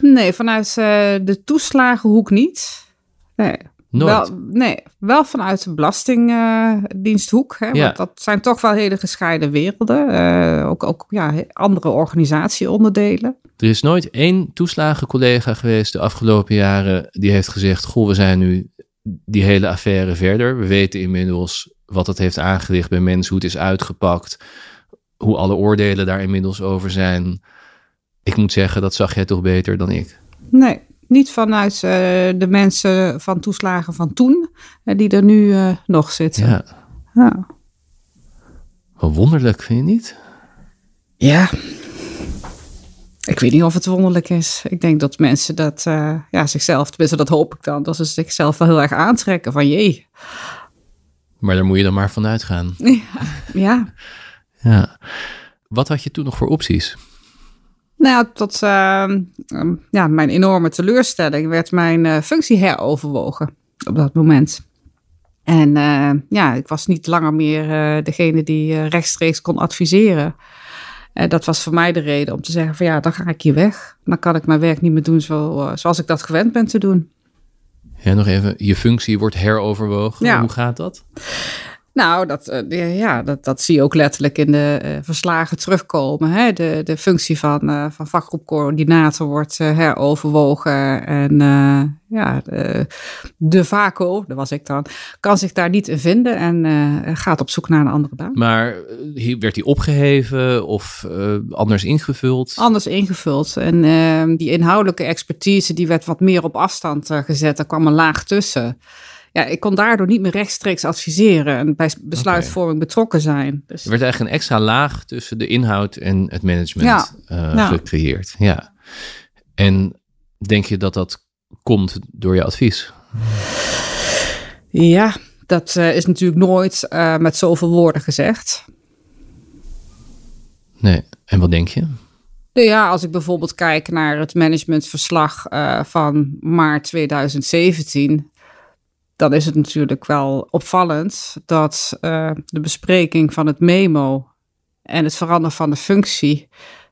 Nee, vanuit uh, de toeslagenhoek niet. Nee. Nooit? Wel, nee, wel vanuit de Belastingdiensthoek. Hè, Ja. Want dat zijn toch wel hele gescheiden werelden. Eh, ook ook ja, andere organisatieonderdelen. Er is nooit één toeslagencollega geweest de afgelopen jaren die heeft gezegd, goh, we zijn nu die hele affaire verder. We weten inmiddels wat het heeft aangericht bij mensen, hoe het is uitgepakt, hoe alle oordelen daar inmiddels over zijn. Ik moet zeggen, dat zag jij toch beter dan ik. Nee, niet vanuit uh, de mensen van toeslagen van toen, uh, die er nu uh, nog zitten. Ja. Ja. Wat wonderlijk, vind je niet? ja. Ik weet niet of het wonderlijk is. Ik denk dat mensen dat ja, zichzelf, tenminste dat hoop ik dan, dat ze zichzelf wel heel erg aantrekken van jee. Maar daar moet je dan maar vanuit gaan. Ja. ja. ja. Wat had je toen nog voor opties? Nou tot uh, ja, mijn enorme teleurstelling werd mijn uh, functie heroverwogen op dat moment. En uh, ja, ik was niet langer meer degene die rechtstreeks kon adviseren. En dat was voor mij de reden om te zeggen van ja, dan ga ik hier weg. Dan kan ik mijn werk niet meer doen zo, zoals ik dat gewend ben te doen. Ja, nog even, je functie wordt heroverwogen. Ja. Hoe gaat dat? Nou, dat, uh, ja, dat, dat zie je ook letterlijk in de uh, verslagen terugkomen. Hè? De, de functie van, uh, van vakgroepcoördinator wordt heroverwogen. En ja, de, de VACO, dat was ik dan, kan zich daar niet in vinden en gaat op zoek naar een andere baan. Maar werd die opgeheven of anders ingevuld? Anders ingevuld. En die inhoudelijke expertise die werd wat meer op afstand gezet. Er kwam een laag tussen ja, ik kon daardoor niet meer rechtstreeks adviseren en bij besluitvorming betrokken zijn. Dus... Er werd eigenlijk een extra laag tussen de inhoud en het management uh, gecreëerd. Ja. En denk je dat dat komt door je advies? Ja, dat uh, is natuurlijk nooit uh, met zoveel woorden gezegd. Nee, en wat denk je? Nou ja, als ik bijvoorbeeld kijk naar het managementverslag van maart 2017, dan is het natuurlijk wel opvallend dat uh, de bespreking van het memo en het veranderen van de functie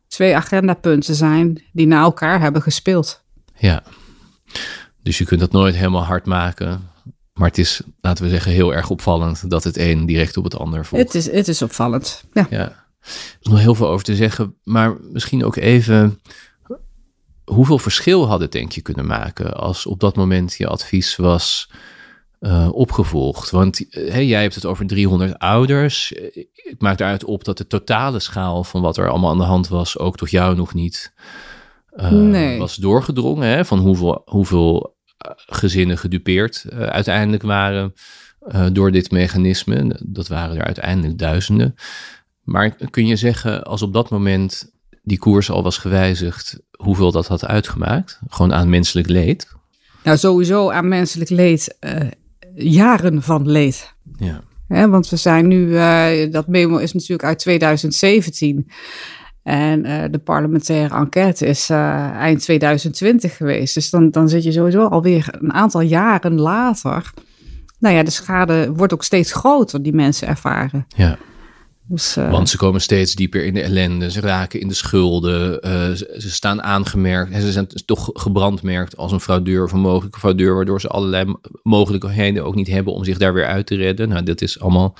twee agendapunten zijn die naar elkaar hebben gespeeld. Ja, dus je kunt dat nooit helemaal hard maken. Maar het is, laten we zeggen, heel erg opvallend dat het een direct op het ander volgt. Het is, het is opvallend, ja. ja. Er is nog heel veel over te zeggen, maar misschien ook even... Hoeveel verschil had het denk je kunnen maken als op dat moment je advies was uh, opgevolgd? Want uh, jij hebt het over 300 ouders. Ik maak daaruit op dat de totale schaal van wat er allemaal aan de hand was, ook tot jou nog niet uh, nee. was doorgedrongen. Hè? Van hoeveel, hoeveel gezinnen gedupeerd uiteindelijk waren door dit mechanisme. Dat waren er uiteindelijk duizenden. Maar kun je zeggen, als op dat moment die koers al was gewijzigd, hoeveel dat had uitgemaakt? Gewoon aan menselijk leed? Nou, sowieso aan menselijk leed jaren van leed. Ja. want we zijn nu, uh, dat memo is natuurlijk uit 2017. En uh, de parlementaire enquête is uh, eind 2020 geweest. Dus dan, dan zit je sowieso alweer een aantal jaren later. Nou ja, de schade wordt ook steeds groter die mensen ervaren. Ja. Dus, uh, Want ze komen steeds dieper in de ellende, ze raken in de schulden, uh, ze, ze, staan aangemerkt, ze zijn toch gebrandmerkt als een fraudeur of een mogelijke fraudeur, waardoor ze allerlei mogelijkheden ook niet hebben om zich daar weer uit te redden. Nou, dat is allemaal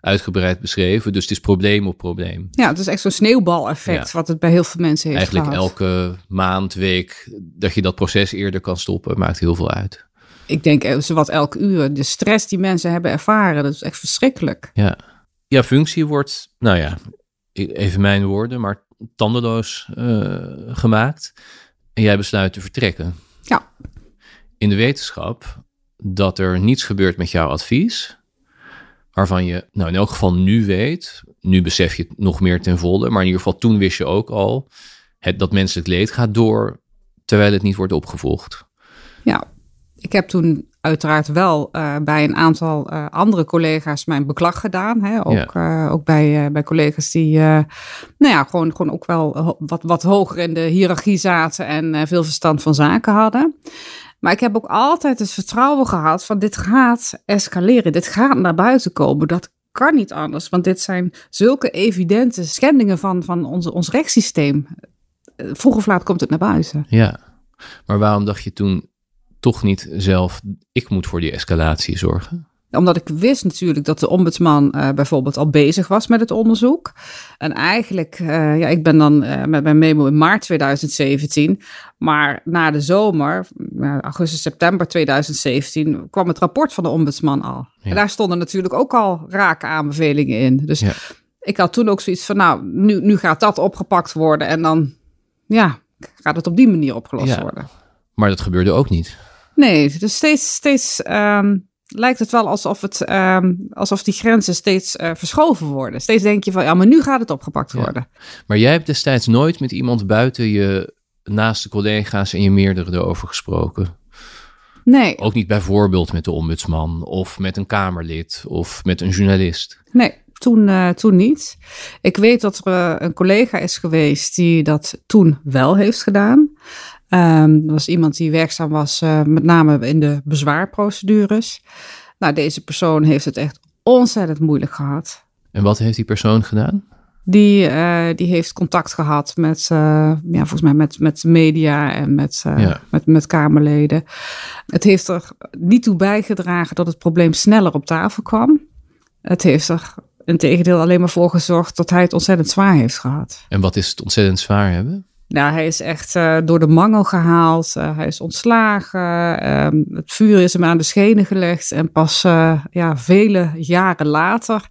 uitgebreid beschreven, dus het is probleem op probleem. Ja, het is echt zo'n sneeuwbaleffect wat het bij heel veel mensen heeft Eigenlijk elke maand, week dat je dat proces eerder kan stoppen, maakt heel veel uit. Ik denk eh, zowat elk uur, de stress die mensen hebben ervaren, dat is echt verschrikkelijk. Ja ja, functie wordt, nou ja, even mijn woorden, maar tandenloos uh, gemaakt. En jij besluit te vertrekken. Ja. In de wetenschap dat er niets gebeurt met jouw advies, waarvan je, nou in elk geval nu weet, nu besef je het nog meer ten volle, maar in ieder geval toen wist je ook al, het, dat menselijk leed gaat door terwijl het niet wordt opgevolgd. Ja, ik heb toen uiteraard wel uh, bij een aantal uh, andere collega's mijn beklag gedaan. Hè? Ook, ja. uh, ook bij, bij collega's die nou ja, gewoon, gewoon ook wel wat, wat hoger in de hiërarchie zaten en veel verstand van zaken hadden. Maar ik heb ook altijd het vertrouwen gehad van dit gaat escaleren, dit gaat naar buiten komen. Dat kan niet anders, want dit zijn zulke evidente schendingen van, van onze, ons rechtssysteem. Vroeg of laat komt het naar buiten. Ja, maar waarom dacht je toen toch niet zelf, ik moet voor die escalatie zorgen? Omdat ik wist natuurlijk dat de ombudsman uh, bijvoorbeeld al bezig was met het onderzoek. En eigenlijk, uh, ja, ik ben dan uh, met mijn memo in maart 2017. Maar na de zomer, augustus, september 2017, kwam het rapport van de ombudsman al. Ja. En daar stonden natuurlijk ook al rake aanbevelingen in. Dus ja. ik had toen ook zoiets van, nou, nu, nu gaat dat opgepakt worden. En dan, ja, gaat het op die manier opgelost ja. worden. Maar dat gebeurde ook niet. Nee, dus steeds, steeds um, lijkt het wel alsof, het, ehm, alsof die grenzen steeds uh, verschoven worden. Steeds denk je van, ja, maar nu gaat het opgepakt worden. Maar jij hebt destijds nooit met iemand buiten je naaste collega's en je meerdere erover gesproken? Nee. Ook niet bijvoorbeeld met de ombudsman of met een Kamerlid of met een journalist? Nee, toen, uh, toen niet. Ik weet dat er uh, een collega is geweest die dat toen wel heeft gedaan. Um, dat was iemand die werkzaam was uh, met name in de bezwaarprocedures. Nou, deze persoon heeft het echt ontzettend moeilijk gehad. En wat heeft die persoon gedaan? Die, uh, die heeft contact gehad met, uh, ja, volgens mij met, met media en met, ja. met, met Kamerleden. Het heeft er niet toe bijgedragen dat het probleem sneller op tafel kwam. Het heeft er in tegendeel alleen maar voor gezorgd dat hij het ontzettend zwaar heeft gehad. En wat is het ontzettend zwaar hebben? Nou, hij is echt uh, door de mangel gehaald. Uh, hij is ontslagen. Uh, het vuur is hem aan de schenen gelegd. En pas uh, ja, vele jaren later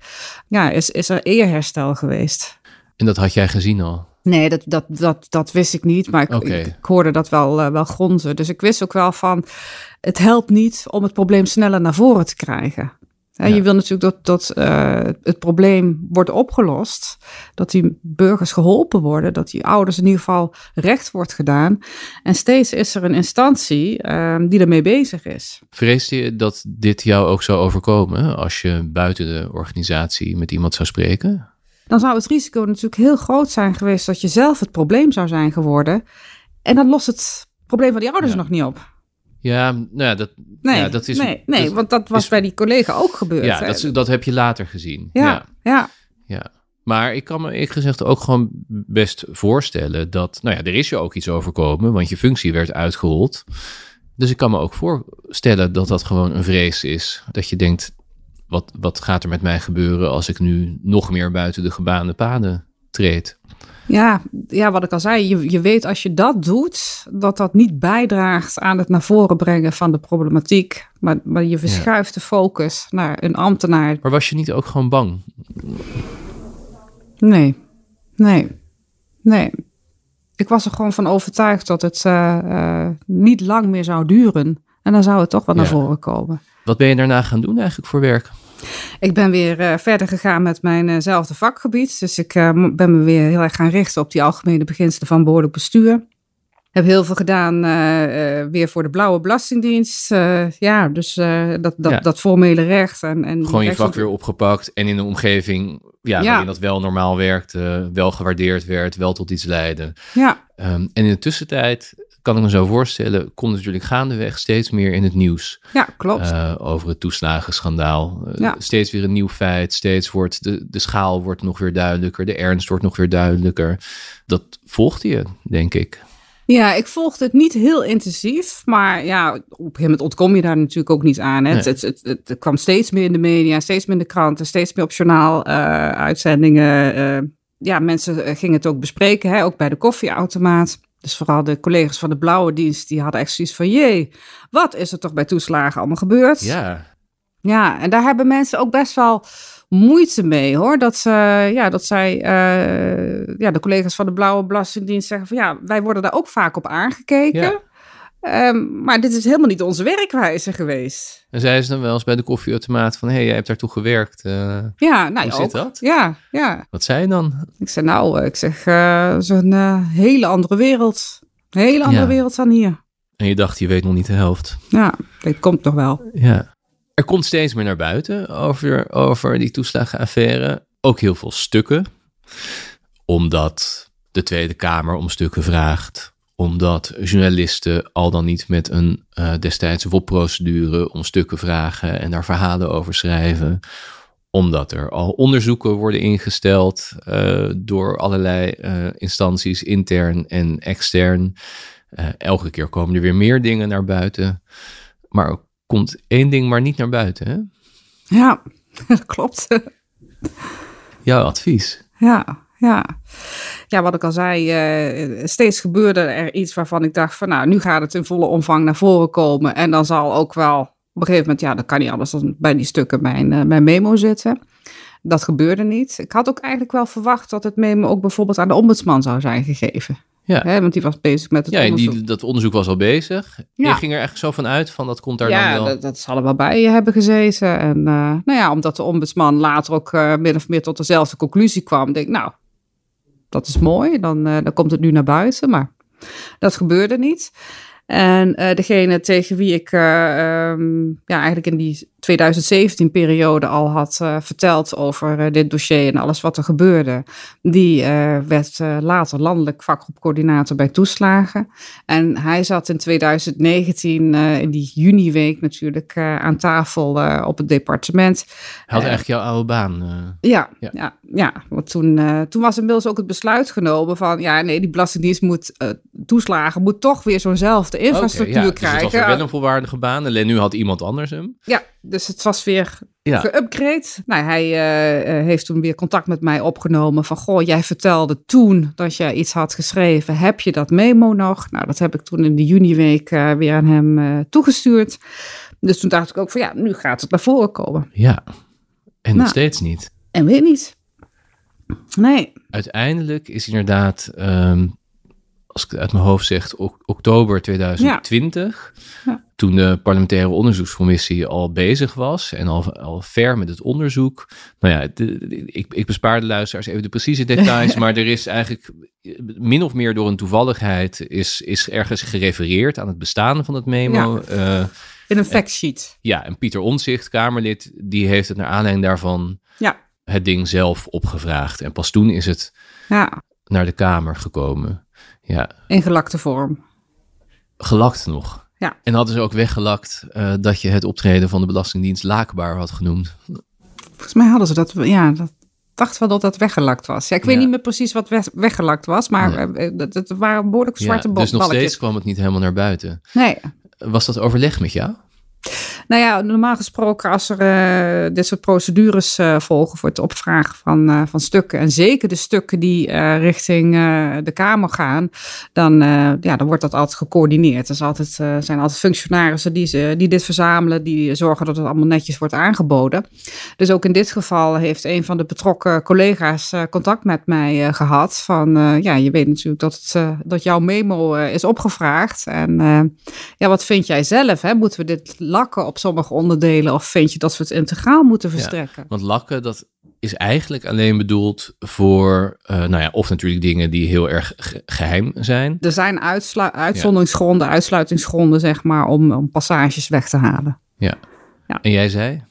ja, is, is er eerherstel geweest. En dat had jij gezien al? Nee, dat, dat, dat, dat wist ik niet. Maar ik, okay. ik, ik hoorde dat wel, wel gronzen. Dus ik wist ook wel van... Het helpt niet om het probleem sneller naar voren te krijgen. Ja. Je wil natuurlijk dat, dat uh, het probleem wordt opgelost, dat die burgers geholpen worden, dat die ouders in ieder geval recht wordt gedaan. En steeds is er een instantie uh, die ermee bezig is. Vreesde je dat dit jou ook zou overkomen als je buiten de organisatie met iemand zou spreken? Dan zou het risico natuurlijk heel groot zijn geweest dat je zelf het probleem zou zijn geworden. En dan lost het probleem van die ouders ja. nog niet op. Ja, nou ja, dat, nee, ja, dat is... Nee, nee dat want dat was is, bij die collega ook gebeurd. Ja, dat, dat heb je later gezien. Ja, ja. ja. ja. Maar ik kan me eerlijk gezegd ook gewoon best voorstellen dat... Nou ja, er is je ook iets overkomen, want je functie werd uitgehold. Dus ik kan me ook voorstellen dat dat gewoon een vrees is. Dat je denkt, wat, wat gaat er met mij gebeuren als ik nu nog meer buiten de gebaande paden treed? Ja, ja, wat ik al zei, je, je weet als je dat doet, dat dat niet bijdraagt aan het naar voren brengen van de problematiek. Maar, maar je verschuift ja. de focus naar een ambtenaar. Maar was je niet ook gewoon bang? Nee, nee, nee. Ik was er gewoon van overtuigd dat het uh, uh, niet lang meer zou duren. En dan zou het toch wel naar voren komen. Wat ben je daarna gaan doen eigenlijk voor werk? Ik ben weer uh, verder gegaan met mijnzelfde uh vakgebied. Dus ik uh, ben me weer heel erg gaan richten op die algemene beginselen van behoorlijk bestuur. Heb heel veel gedaan weer voor de Blauwe Belastingdienst. ja, dus dat, dat, ja. dat formele recht. En, en Gewoon je vak weer opgepakt en in een omgeving ja, ja. waarin dat wel normaal werkte, wel gewaardeerd werd, wel tot iets leidde. Ja. Um, en in de tussentijd kan ik me zo voorstellen, komt natuurlijk gaandeweg steeds meer in het nieuws. Ja, klopt. Uh, over het toeslagenschandaal. Uh, ja. Steeds weer een nieuw feit. Steeds wordt de, de schaal wordt nog weer duidelijker. De ernst wordt nog weer duidelijker. Dat volgde je, denk ik. Ja, ik volgde het niet heel intensief. Maar ja, op een gegeven moment ontkom je daar natuurlijk ook niet aan. Hè. Nee. Het, het, het, het, kwam steeds meer in de media, steeds meer in de kranten, steeds meer op journaal uh, uitzendingen. ja, mensen gingen het ook bespreken, hè, ook bij de koffieautomaat. Dus vooral de collega's van de blauwe dienst, die hadden echt zoiets van... jee, wat is er toch bij toeslagen allemaal gebeurd? Ja. Ja, en daar hebben mensen ook best wel moeite mee, hoor. Dat, ze, ja, dat zij, uh, ja, de collega's van de blauwe belastingdienst zeggen van... ja, wij worden daar ook vaak op aangekeken. Ja. Um, maar dit is helemaal niet onze werkwijze geweest. En zeiden ze dan wel eens bij de koffieautomaat van... hé, hey, jij hebt daartoe gewerkt. Uh, ja, nou, hoe zit dat? Ja, ja. Wat zei je dan? Ik zei, nou, ik zeg, uh, zo'n uh, hele andere wereld. Een hele andere ja. wereld dan hier. En je dacht, je weet nog niet de helft. Ja, dit komt nog wel. Ja. Er komt steeds meer naar buiten over, over die toeslagenaffaire. Ook heel veel stukken. Omdat de Tweede Kamer om stukken vraagt omdat journalisten al dan niet met een uh, destijds WOP-procedure om stukken vragen en daar verhalen over schrijven. Omdat er al onderzoeken worden ingesteld uh, door allerlei uh, instanties, intern en extern. elke keer komen er weer meer dingen naar buiten. Maar er komt één ding maar niet naar buiten, hè? Ja, dat klopt. Jouw advies? Ja, ja. ja, wat ik al zei, uh, steeds gebeurde er iets waarvan ik dacht van nou, nu gaat het in volle omvang naar voren komen. En dan zal ook wel op een gegeven moment, ja, dan kan niet anders dan bij die stukken mijn, uh, mijn memo zitten. Dat gebeurde niet. Ik had ook eigenlijk wel verwacht dat het memo ook bijvoorbeeld aan de ombudsman zou zijn gegeven. Ja. Hè, want die was bezig met het Ja, onderzoek. die, dat onderzoek was al bezig. Ja. Je ging er echt zo van uit van dat komt daar ja, dan wel. dat, dat zal er wel bij hebben gezeten. En eh, nou ja, omdat de ombudsman later ook eh, min of meer tot dezelfde conclusie kwam, denk ik, nou, dat is mooi, dan, eh, dan komt het nu naar buiten. Maar dat gebeurde niet. En eh, degene tegen wie ik eh, ehm, ja, eigenlijk in die 2017-periode al had eh, verteld over eh, dit dossier en alles wat er gebeurde, die eh, werd later landelijk vakgroepcoördinator bij toeslagen. En hij zat in 2019, eh, in die juniweek natuurlijk, aan tafel op het departement. Hij had eigenlijk jouw oude baan. Ja, Ja. ja. ja, want toen, toen was inmiddels ook het besluit genomen van, ja, nee, die Belastingdienst moet toeslagen, moet toch weer zo'nzelfde infrastructuur ja, dus het krijgen. was weer wel een volwaardige baan. Alleen nu had iemand anders hem. Ja, dus het was weer Ja. geüpgrade. Nou, hij eh, eh, heeft toen weer contact met mij opgenomen van, goh, jij vertelde toen dat jij iets had geschreven. Heb je dat memo nog? Nou, dat heb ik toen in de juniweek eh, weer aan hem toegestuurd. Dus toen dacht ik ook van, ja, nu gaat het naar voren komen. Ja. En nog Nou. steeds niet. En weer niet. Nee. Uiteindelijk is inderdaad, ehm, als ik het uit mijn hoofd zeg, ok- oktober 2020. Ja. Toen de parlementaire onderzoekscommissie al bezig was en al, al ver met het onderzoek. Nou ja, de- de- ik, ik bespaar de luisteraars even de precieze details, maar er is eigenlijk min of meer door een toevalligheid is, is ergens gerefereerd aan het bestaan van het memo. Ja, In een factsheet. ja en Pieter Omzicht, Kamerlid, die heeft het naar aanleiding daarvan Ja. het ding zelf opgevraagd. En pas toen is het Ja, naar de Kamer gekomen. Ja, in gelakte vorm. gelakt nog. Ja. En hadden ze ook weggelakt eh, dat je het optreden van de Belastingdienst laakbaar had genoemd. Volgens mij hadden ze dat, ja, dat dacht wel dat dat weggelakt was. Ja, ik weet Ja. niet meer precies wat weg- weggelakt was, maar Nee. eh, dat, dat waren behoorlijk zwarte ja, dus nog balletjes. steeds kwam het niet helemaal naar buiten. Nee. Was dat overleg met jou? Nou ja, normaal gesproken als er eh, dit soort procedures eh, volgen voor het opvragen van, eh, van stukken, en zeker de stukken die richting de Kamer gaan, dan, ja, dan wordt dat altijd gecoördineerd. Er altijd, zijn altijd functionarissen die, ze, die dit verzamelen, die zorgen dat het allemaal netjes wordt aangeboden. Dus ook in dit geval heeft een van de betrokken collega's contact met mij eh, gehad. Van ja, je weet natuurlijk dat, het, dat jouw memo is opgevraagd. En ja, wat vind jij zelf? Hè? Moeten we dit lakken op sommige onderdelen? Of vind je dat we het integraal moeten verstrekken? Want lakken, dat is eigenlijk alleen bedoeld voor, eh, nou ja, of natuurlijk dingen die heel erg ge- geheim zijn. Er zijn uitzonderingsgronden, uitsluitingsgronden, zeg maar, om, om passages weg te halen. Ja. Ja. En jij zei?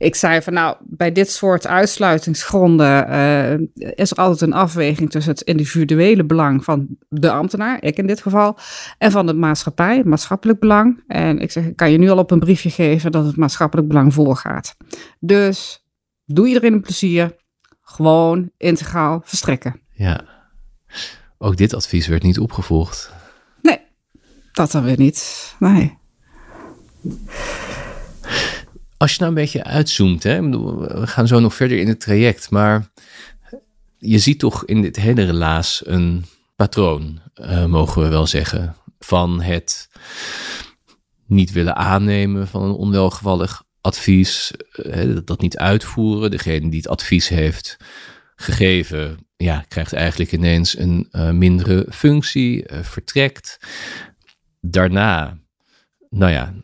Ik zei van nou, bij dit soort uitsluitingsgronden eh, is er altijd een afweging tussen het individuele belang van de ambtenaar, ik in dit geval, en van de maatschappij, het maatschappelijk belang. En ik zeg, ik kan je nu al op een briefje geven dat het maatschappelijk belang voorgaat. Dus doe iedereen een plezier, gewoon integraal verstrekken. Ja. Ook dit advies werd niet opgevolgd. Nee, dat dan weer niet. Nee. Als je nou een beetje uitzoomt, hè, we gaan zo nog verder in het traject, maar je ziet toch in dit hele relaas een patroon, eh, mogen we wel zeggen, van het niet willen aannemen van een onwelgevallig advies, eh, dat niet uitvoeren. Degene die het advies heeft gegeven, ja, krijgt eigenlijk ineens een eh, mindere functie, vertrekt. Daarna, nou ja,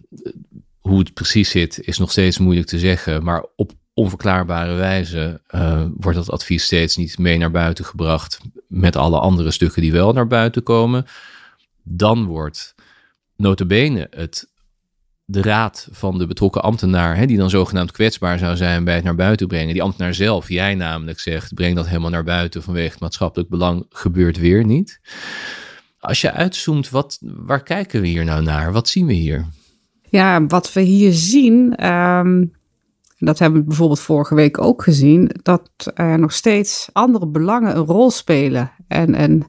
hoe het precies zit, is nog steeds moeilijk te zeggen. Maar op onverklaarbare wijze eh, wordt dat advies steeds niet mee naar buiten gebracht. Met alle andere stukken die wel naar buiten komen. Dan wordt notabene het, de raad van de betrokken ambtenaar, hè, die dan zogenaamd kwetsbaar zou zijn bij het naar buiten brengen. Die ambtenaar zelf, jij namelijk zegt, breng dat helemaal naar buiten vanwege het maatschappelijk belang, gebeurt weer niet. Als je uitzoomt, wat, waar kijken we hier nou naar? Wat zien we hier? Ja, wat we hier zien, ehm, dat hebben we bijvoorbeeld vorige week ook gezien, dat er nog steeds andere belangen een rol spelen. En, en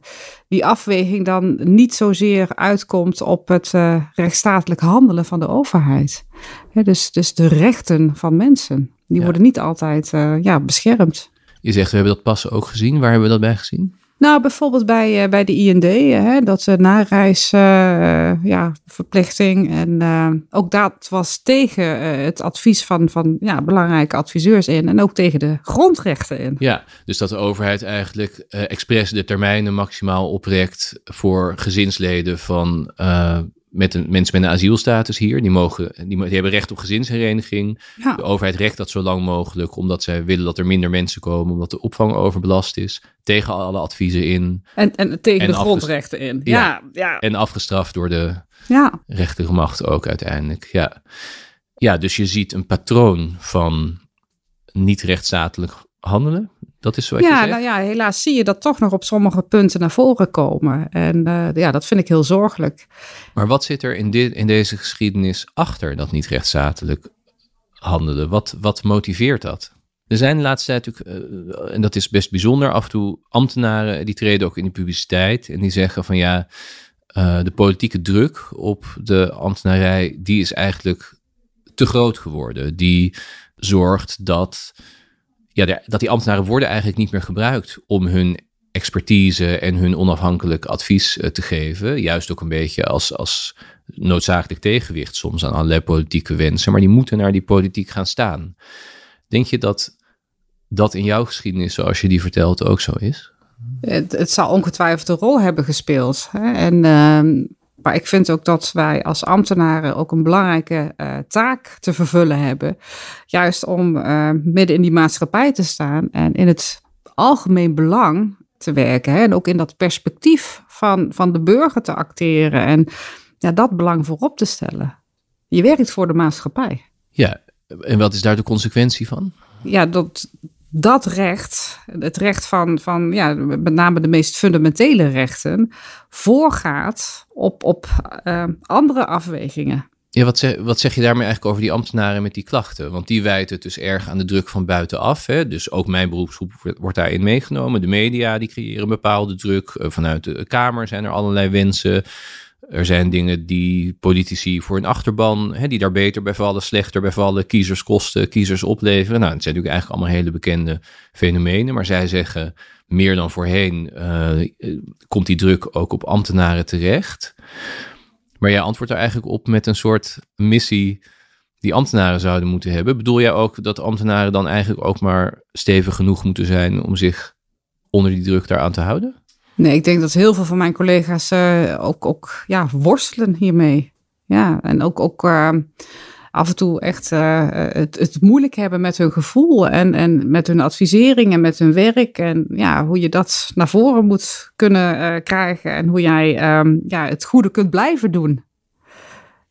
die afweging dan niet zozeer uitkomt op het eh, rechtsstatelijk handelen van de overheid. Dus, dus de rechten van mensen, die Ja. worden niet altijd eh, ja, beschermd. Je zegt, we hebben dat pas ook gezien. Waar hebben we dat bij gezien? Nou, bijvoorbeeld bij, uh, bij de IND, hè, dat ze nareis uh, ja. En ook dat was tegen het advies van, van ja, belangrijke adviseurs in. En ook tegen de grondrechten in. Ja, dus dat de overheid eigenlijk expres de termijnen maximaal oprekt voor gezinsleden van met een, mensen met een asielstatus hier. Die, mogen, die, die hebben recht op gezinshereniging. De overheid recht dat zo lang mogelijk, omdat zij willen dat er minder mensen komen, omdat de opvang overbelast is. Tegen alle adviezen in. En, en tegen de grondrechten in. Ja, ja, En afgestraft door de ja. rechterlijke macht ook uiteindelijk. Ja. ja, dus je ziet een patroon van niet rechtsstatelijk handelen. Dat is wat ja, je zegt. Nou ja, helaas zie je dat toch nog op sommige punten naar voren komen. En uh, ja, dat vind ik heel zorgelijk. Maar wat zit er in, dit, in deze geschiedenis achter dat niet rechtsstatelijk handelen? Wat, wat motiveert dat? Er zijn de laatste tijd natuurlijk, uh, en dat is best bijzonder, af en toe ambtenaren die treden ook in de publiciteit en die zeggen van ja, uh, de politieke druk op de ambtenarij, die is eigenlijk te groot geworden. Die zorgt dat ja, dat die ambtenaren worden eigenlijk niet meer gebruikt om hun expertise en hun onafhankelijk advies eh, te geven. Juist ook een beetje als, als noodzakelijk tegenwicht soms aan allerlei politieke wensen. Maar die moeten naar die politiek gaan staan. Denk je dat dat in jouw geschiedenis, zoals je die vertelt, ook zo is? Het, het zal ongetwijfeld een rol hebben gespeeld. Hè? En uh, maar ik vind ook dat wij als ambtenaren ook een belangrijke uh, taak te vervullen hebben. Juist om uh, midden in die maatschappij te staan en in het algemeen belang te werken. Hè? En ook in dat perspectief van, van de burger te acteren en ja, dat belang voorop te stellen. Je werkt voor de maatschappij. Ja, en wat is daar de consequentie van? Ja, dat, dat recht, het recht van, van ja, met name de meest fundamentele rechten, voorgaat op, op uh, andere afwegingen. Ja, wat zeg, wat zeg je daarmee eigenlijk over die ambtenaren met die klachten? Want die wijten het dus erg aan de druk van buitenaf. Hè? Dus ook mijn beroepsgroep wordt daarin meegenomen. De media die creëren bepaalde druk. Vanuit de Kamer zijn er allerlei wensen. Er zijn dingen die politici voor een achterban, hè, die daar beter bij vallen, slechter bij vallen, kiezers kosten, kiezers opleveren. Nou, het zijn natuurlijk eigenlijk allemaal hele bekende fenomenen, maar zij zeggen meer dan voorheen uh, komt die druk ook op ambtenaren terecht. Maar jij antwoordt er eigenlijk op met een soort missie die ambtenaren zouden moeten hebben. Bedoel jij ook dat ambtenaren dan eigenlijk ook maar stevig genoeg moeten zijn om zich onder die druk daaraan te houden? Nee, ik denk dat heel veel van mijn collega's uh, ook, ook ja, worstelen hiermee. Ja, en ook, ook uh, af en toe echt uh, het, het moeilijk hebben met hun gevoel en, en met hun advisering en met hun werk. En ja, hoe je dat naar voren moet kunnen krijgen en hoe jij um, ja, het goede kunt blijven doen.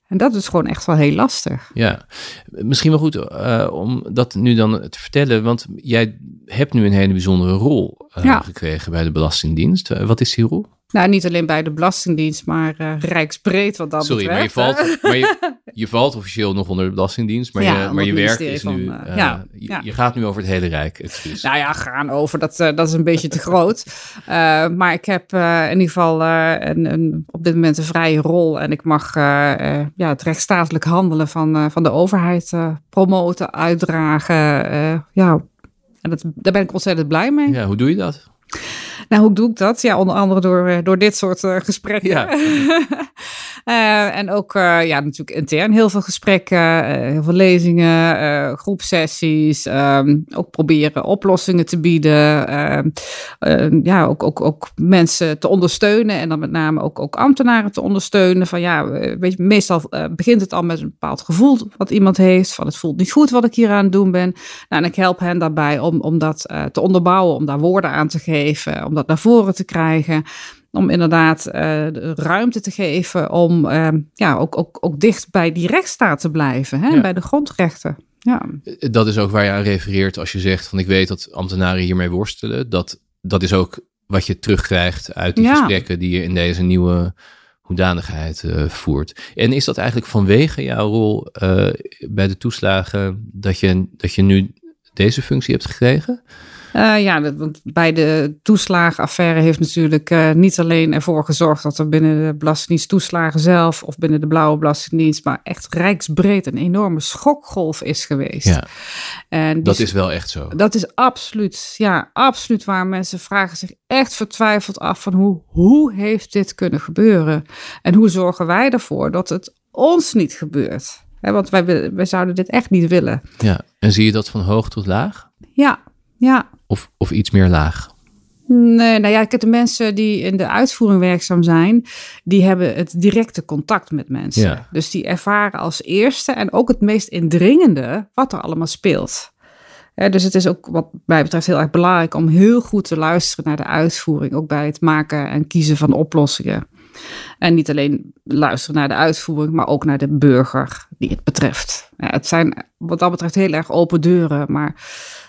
En dat is gewoon echt wel heel lastig. Ja, misschien wel goed uh, om dat nu dan te vertellen, want jij hebt nu een hele bijzondere rol uh, ja. gekregen bij de Belastingdienst. Uh, wat is die rol? Nou, niet alleen bij de Belastingdienst, maar uh, rijksbreed wat dat Sorry, betreft. maar, je valt, maar je, je, valt officieel nog onder de Belastingdienst, maar ja, je, maar je werk is van, nu... Uh, ja, je, ja. je, gaat nu over het hele Rijk. Excuus. Nou ja, gaan over, dat, dat is een beetje te groot. maar ik heb in ieder geval een, een, op dit moment een vrije rol en ik mag ja, het rechtsstatelijk handelen van, van de overheid promoten, uitdragen. ja, en dat, daar ben ik ontzettend blij mee. Ja, hoe doe je dat? Nou, hoe doe ik dat? Ja, onder andere door, eh, door dit soort uh, gesprekken. Ja. uh, en ook ja, natuurlijk intern heel veel gesprekken, heel veel lezingen, groepsessies. Um, ook proberen oplossingen te bieden. Ehm, ja, ook, ook, ook mensen te ondersteunen. En dan met name ook, ook ambtenaren te ondersteunen. Van ja, weet je, meestal begint het al met een bepaald gevoel wat iemand heeft. Van het voelt niet goed wat ik hier aan het doen ben. Nou, en ik help hen daarbij om, om dat te onderbouwen, om daar woorden aan te geven. Om dat naar voren te krijgen. Om inderdaad uh, ruimte te geven om uh, ja, ook, ook, ook dicht bij die rechtsstaat te blijven, hè, ja. bij de grondrechten. Ja. Dat is ook waar je aan refereert als je zegt van ik weet dat ambtenaren hiermee worstelen. Dat, dat is ook wat je terugkrijgt uit die ja. gesprekken die je in deze nieuwe hoedanigheid uh, voert. En is dat eigenlijk vanwege jouw rol bij de toeslagen dat je, dat je nu deze functie hebt gekregen? Uh, ja, want bij de toeslagenaffaire heeft natuurlijk uh, niet alleen ervoor gezorgd dat er binnen de Belastingdienst toeslagen zelf of binnen de Blauwe Belastingdienst, maar echt rijksbreed een enorme schokgolf is geweest. Ja, en dat is wel echt zo. Dat is absoluut, ja, absoluut waar. Mensen vragen zich echt vertwijfeld af van hoe, hoe heeft dit kunnen gebeuren? En hoe zorgen wij ervoor dat het ons niet gebeurt? want wij, wij zouden dit echt niet willen. Ja, en zie je dat van hoog tot laag? Ja, ja. Of, of iets meer laag? Nee, nou ja, ik heb de mensen die in de uitvoering werkzaam zijn, die hebben het directe contact met mensen. Ja. Dus die ervaren als eerste en ook het meest indringende wat er allemaal speelt. dus het is ook wat mij betreft heel erg belangrijk om heel goed te luisteren naar de uitvoering, ook bij het maken en kiezen van oplossingen. En niet alleen luisteren naar de uitvoering, maar ook naar de burger die het betreft. Ja, het zijn wat dat betreft heel erg open deuren, maar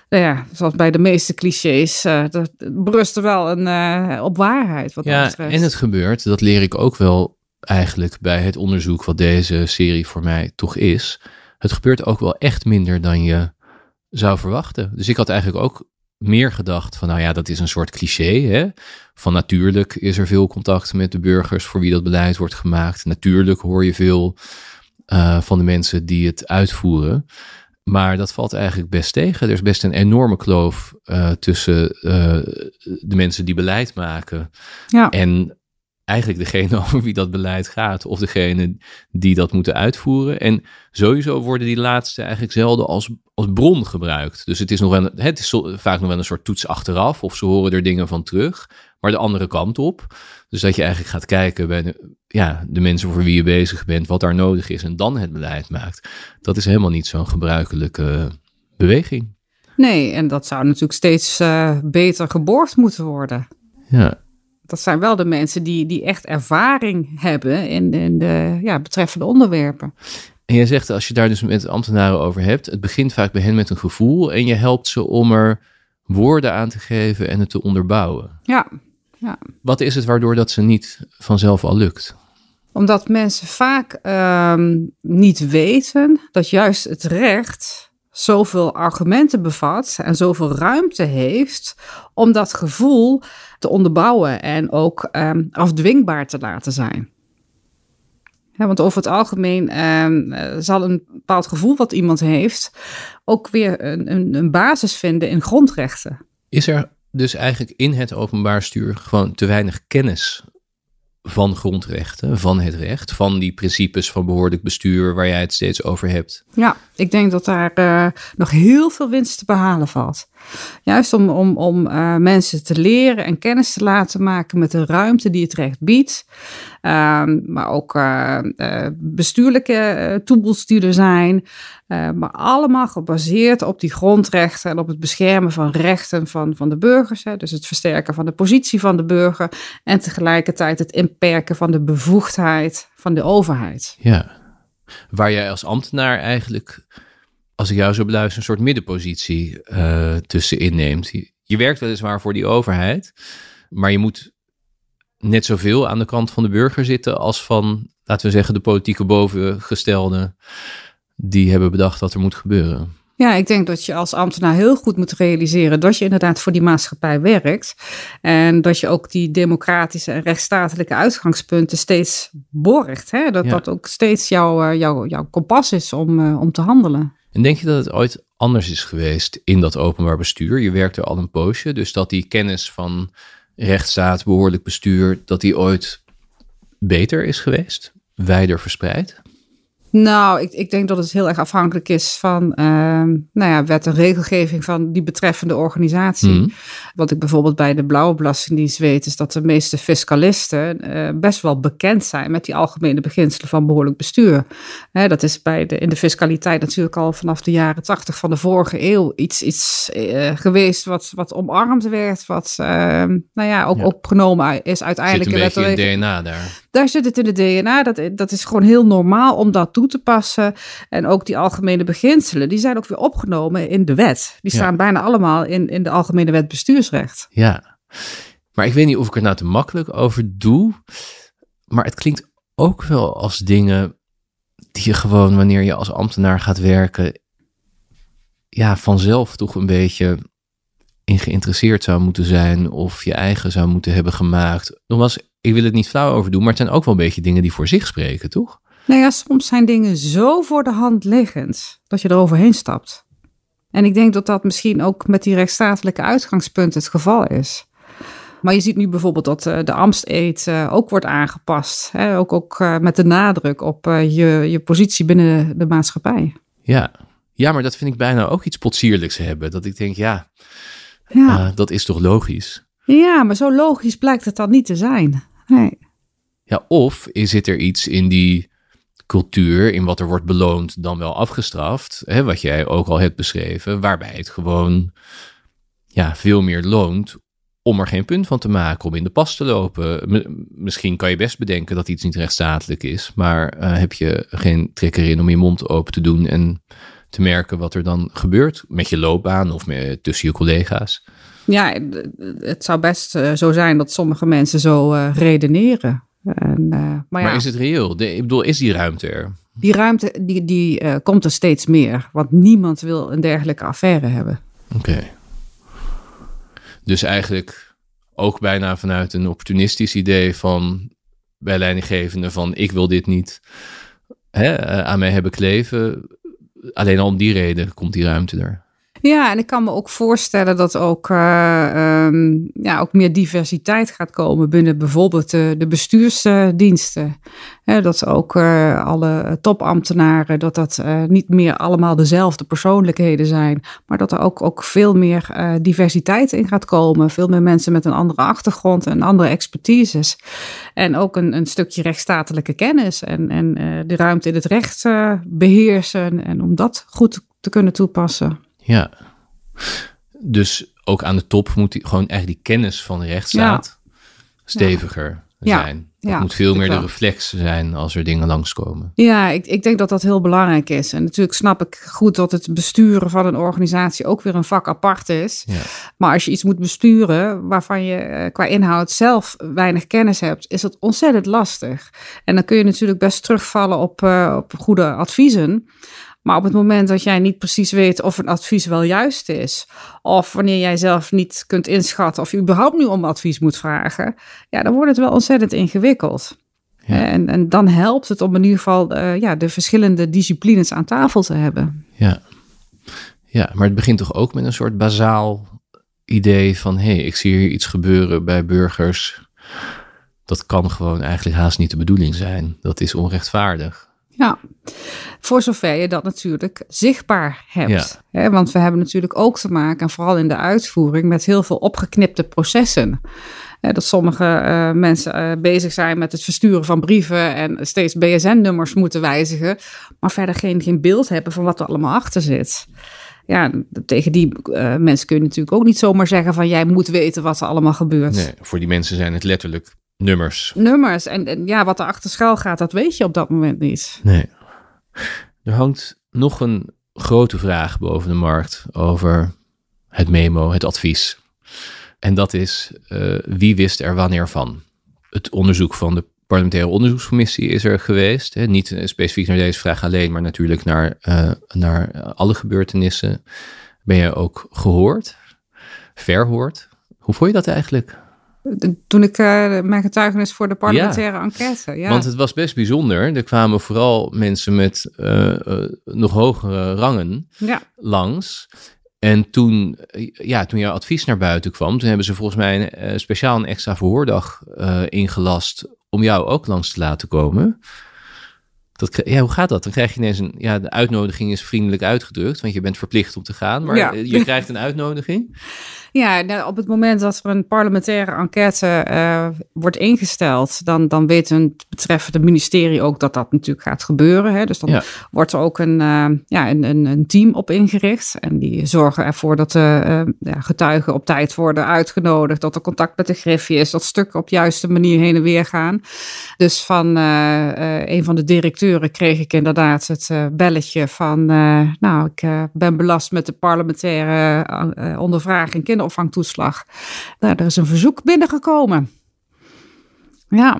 nou ja, zoals bij de meeste clichés, uh, dat berust er wel een, uh, op waarheid. Wat ja, en het gebeurt, dat leer ik ook wel eigenlijk bij het onderzoek wat deze serie voor mij toch is. Het gebeurt ook wel echt minder dan je zou verwachten. Dus ik had eigenlijk ook meer gedacht van, nou ja, dat is een soort cliché. Hè? Van natuurlijk is er veel contact met de burgers voor wie dat beleid wordt gemaakt. Natuurlijk hoor je veel uh, van de mensen die het uitvoeren. Maar dat valt eigenlijk best tegen. Er is best een enorme kloof uh, tussen uh, de mensen die beleid maken ja. en eigenlijk degene over wie dat beleid gaat, of degene die dat moeten uitvoeren. En sowieso worden die laatste eigenlijk zelden als, als bron gebruikt. Dus het is, nog wel, het is vaak nog wel een soort toets achteraf, of ze horen er dingen van terug, maar de andere kant op. Dus dat je eigenlijk gaat kijken bij de, ja, de mensen voor wie je bezig bent, wat daar nodig is, en dan het beleid maakt. Dat is helemaal niet zo'n gebruikelijke beweging. Nee, en dat zou natuurlijk steeds uh, beter geborgd moeten worden. Ja dat zijn wel de mensen die, die echt ervaring hebben in, in de ja, betreffende onderwerpen. En jij zegt, als je daar dus met ambtenaren over hebt, het begint vaak bij hen met een gevoel en je helpt ze om er woorden aan te geven en het te onderbouwen. Ja, ja. Wat is het waardoor dat ze niet vanzelf al lukt? Omdat mensen vaak ehm, niet weten dat juist het recht zoveel argumenten bevat en zoveel ruimte heeft om dat gevoel te onderbouwen en ook um, afdwingbaar te laten zijn. want over het algemeen um, zal een bepaald gevoel wat iemand heeft ook weer een, een, een basis vinden in grondrechten. Is er dus eigenlijk in het openbaar stuur gewoon te weinig kennis van grondrechten, van het recht, van die principes van behoorlijk bestuur waar jij het steeds over hebt. Ja, ik denk dat daar uh, nog heel veel winst te behalen valt. Juist om, om, om uh, mensen te leren en kennis te laten maken met de ruimte die het recht biedt. Um, maar ook uh, bestuurlijke tools die er zijn. maar allemaal gebaseerd op die grondrechten en op het beschermen van rechten van, van de burgers. Hè. Dus het versterken van de positie van de burger. En tegelijkertijd het inperken van de bevoegdheid van de overheid. Ja, waar jij als ambtenaar eigenlijk als ik jou zo beluister, een soort middenpositie uh, tussen inneemt. Je, je werkt weliswaar voor die overheid, maar je moet net zoveel aan de kant van de burger zitten als van, laten we zeggen, de politieke bovengestelden die hebben bedacht wat er moet gebeuren. Ja, ik denk dat je als ambtenaar heel goed moet realiseren dat je inderdaad voor die maatschappij werkt. En dat je ook die democratische en rechtsstatelijke uitgangspunten steeds borgt. Hè? Dat dat ook steeds jouw, eh, jouw, jouw kompas is om, uh, om te handelen. En denk je dat het ooit anders is geweest in dat openbaar bestuur? Je werkt er al een poosje, dus dat die kennis van rechtsstaat, behoorlijk bestuur, dat die ooit beter is geweest, wijder verspreid? Nou, ik, ik denk dat het heel erg afhankelijk is van uh, nou ja, wet en regelgeving van die betreffende organisatie. Mhm. Wat ik bijvoorbeeld bij de Blauwe Belastingdienst weet, is dat de meeste fiscalisten uh, best wel bekend zijn met die algemene beginselen van behoorlijk bestuur. Hè, dat is bij de, in de fiscaliteit natuurlijk al vanaf de jaren tachtig van de vorige eeuw iets, iets uh, geweest wat, wat omarmd werd, wat ehm, nou ja, ook ja. opgenomen is uiteindelijk. Zit een beetje in DNA daar. Daar zit het in de DNA. Dat, dat is gewoon heel normaal om dat toe te passen. En ook die algemene beginselen, die zijn ook weer opgenomen in de wet. Die staan bijna allemaal in, in de algemene wet bestuursrecht. Ja, maar ik weet niet of ik er nou te makkelijk over doe. Maar het klinkt ook wel als dingen die je gewoon wanneer je als ambtenaar gaat werken, ja, vanzelf toch een beetje in geïnteresseerd zou moeten zijn of je eigen zou moeten hebben gemaakt. Nogmaals, ik wil het niet flauw over doen, maar het zijn ook wel een beetje dingen die voor zich spreken, toch? Nou ja, soms zijn dingen zo voor de hand liggend dat je er overheen stapt. En ik denk dat dat misschien ook met die rechtsstatelijke uitgangspunten het geval is. Maar je ziet nu bijvoorbeeld dat uh, de Amsteed uh, ook wordt aangepast. Hè? Ook, ook uh, met de nadruk op je, je positie binnen de maatschappij. Ja. ja, maar dat vind ik bijna ook iets potsierlijks hebben. Dat ik denk, ja, ja. dat is toch logisch? Ja, maar zo logisch blijkt het dan niet te zijn. Ja, of zit er iets in die cultuur, in wat er wordt beloond dan wel afgestraft, hè, wat jij ook al hebt beschreven, waarbij het gewoon ja, veel meer loont om er geen punt van te maken, om in de pas te lopen. misschien kan je best bedenken dat iets niet rechtsstatelijk is, maar uh, heb je geen trek erin om je mond open te doen en te merken wat er dan gebeurt met je loopbaan of met, tussen je collega's. Ja, het zou best uh, zo zijn dat sommige mensen zo uh, redeneren. En, maar, maar ja. is het reëel? De, ik bedoel, is die ruimte er? Die ruimte die, die komt er steeds meer, want niemand wil een dergelijke affaire hebben. Oké. Dus eigenlijk ook bijna vanuit een opportunistisch idee van bij leidinggevende van ik wil dit niet hè, eh, aan mij hebben kleven. Alleen al om die reden komt die ruimte er. Ja, en ik kan me ook voorstellen dat ook, uh, um, ja, ook meer diversiteit gaat komen binnen bijvoorbeeld de, bestuursdiensten. dat ook uh, alle topambtenaren, dat dat uh, niet meer allemaal dezelfde persoonlijkheden zijn, maar dat er ook, ook veel meer diversiteit in gaat komen. Veel meer mensen met een andere achtergrond en andere expertises. En ook een, een stukje rechtsstatelijke kennis en, en de ruimte in het recht beheersen en om dat goed te kunnen toepassen. Ja. Dus ook aan de top moet die, gewoon eigenlijk die kennis van de rechtsstaat steviger zijn. Dat ja, moet veel meer de reflex zijn als er dingen langskomen. Ja, ik, ik denk dat dat heel belangrijk is. En natuurlijk snap ik goed dat het besturen van een organisatie ook weer een vak apart is. Ja. Maar als je iets moet besturen waarvan je eh, qua inhoud zelf weinig kennis hebt, is dat ontzettend lastig. En dan kun je natuurlijk best terugvallen op, uh, op goede adviezen. Maar op het moment dat jij niet precies weet of een advies wel juist is, of wanneer jij zelf niet kunt inschatten of je überhaupt nu om advies moet vragen, ja, dan wordt het wel ontzettend ingewikkeld. En, en dan helpt het om in ieder geval uh, ja, de verschillende disciplines aan tafel te hebben. Ja. ja, maar het begint toch ook met een soort bazaal idee van: hé, hey, ik zie hier iets gebeuren bij burgers. Dat kan gewoon eigenlijk haast niet de bedoeling zijn. Dat is onrechtvaardig. Ja, voor zover je dat natuurlijk zichtbaar hebt. Ja. want we hebben natuurlijk ook te maken, vooral in de uitvoering, met heel veel opgeknipte processen. dat sommige uh, mensen uh, bezig zijn met het versturen van brieven en steeds BSN-nummers moeten wijzigen, maar verder geen, geen beeld hebben van wat er allemaal achter zit. Ja, tegen die uh, mensen kun je natuurlijk ook niet zomaar zeggen van jij moet weten wat er allemaal gebeurt. Nee, voor die mensen zijn het letterlijk nummers. Nummers. En, en, ja, wat er achter schuil gaat, dat weet je op dat moment niet. Nee. Er hangt nog een grote vraag boven de markt over het memo, het advies. En dat is, uh, wie wist er wanneer van? Het onderzoek van de parlementaire onderzoekscommissie is er geweest. Hè? Niet specifiek naar deze vraag alleen, maar natuurlijk naar, uh, naar alle gebeurtenissen. Ben je ook gehoord, verhoord? Hoe vond je dat eigenlijk? Toen ik uh, mijn getuigenis voor de parlementaire enquête. Ja. Want het was best bijzonder. Er kwamen vooral mensen met uh, uh, nog hogere rangen ja. langs. En toen, ja, toen jouw advies naar buiten kwam, toen hebben ze volgens mij een, speciaal een extra verhoordag ingelast om jou ook langs te laten komen. Dat, ja, hoe gaat dat? Dan krijg je ineens een. Ja, de uitnodiging is vriendelijk uitgedrukt, want je bent verplicht om te gaan. Maar ja. je krijgt een uitnodiging. Ja, nou, op het moment dat er een parlementaire enquête uh, wordt ingesteld, dan, dan weet het betreffende ministerie ook dat dat natuurlijk gaat gebeuren. Hè? Dus dan ja. wordt er ook een, uh, ja, een, een, een, team op ingericht. En die zorgen ervoor dat de uh, ja, getuigen op tijd worden uitgenodigd, dat er contact met de griffie is, dat stukken op de juiste manier heen en weer gaan. Dus van een van de directeuren kreeg ik inderdaad het belletje van, nou, ik ben belast met de parlementaire ondervraging kinderopvangtoeslag. Nou, er is een verzoek binnengekomen. Ja,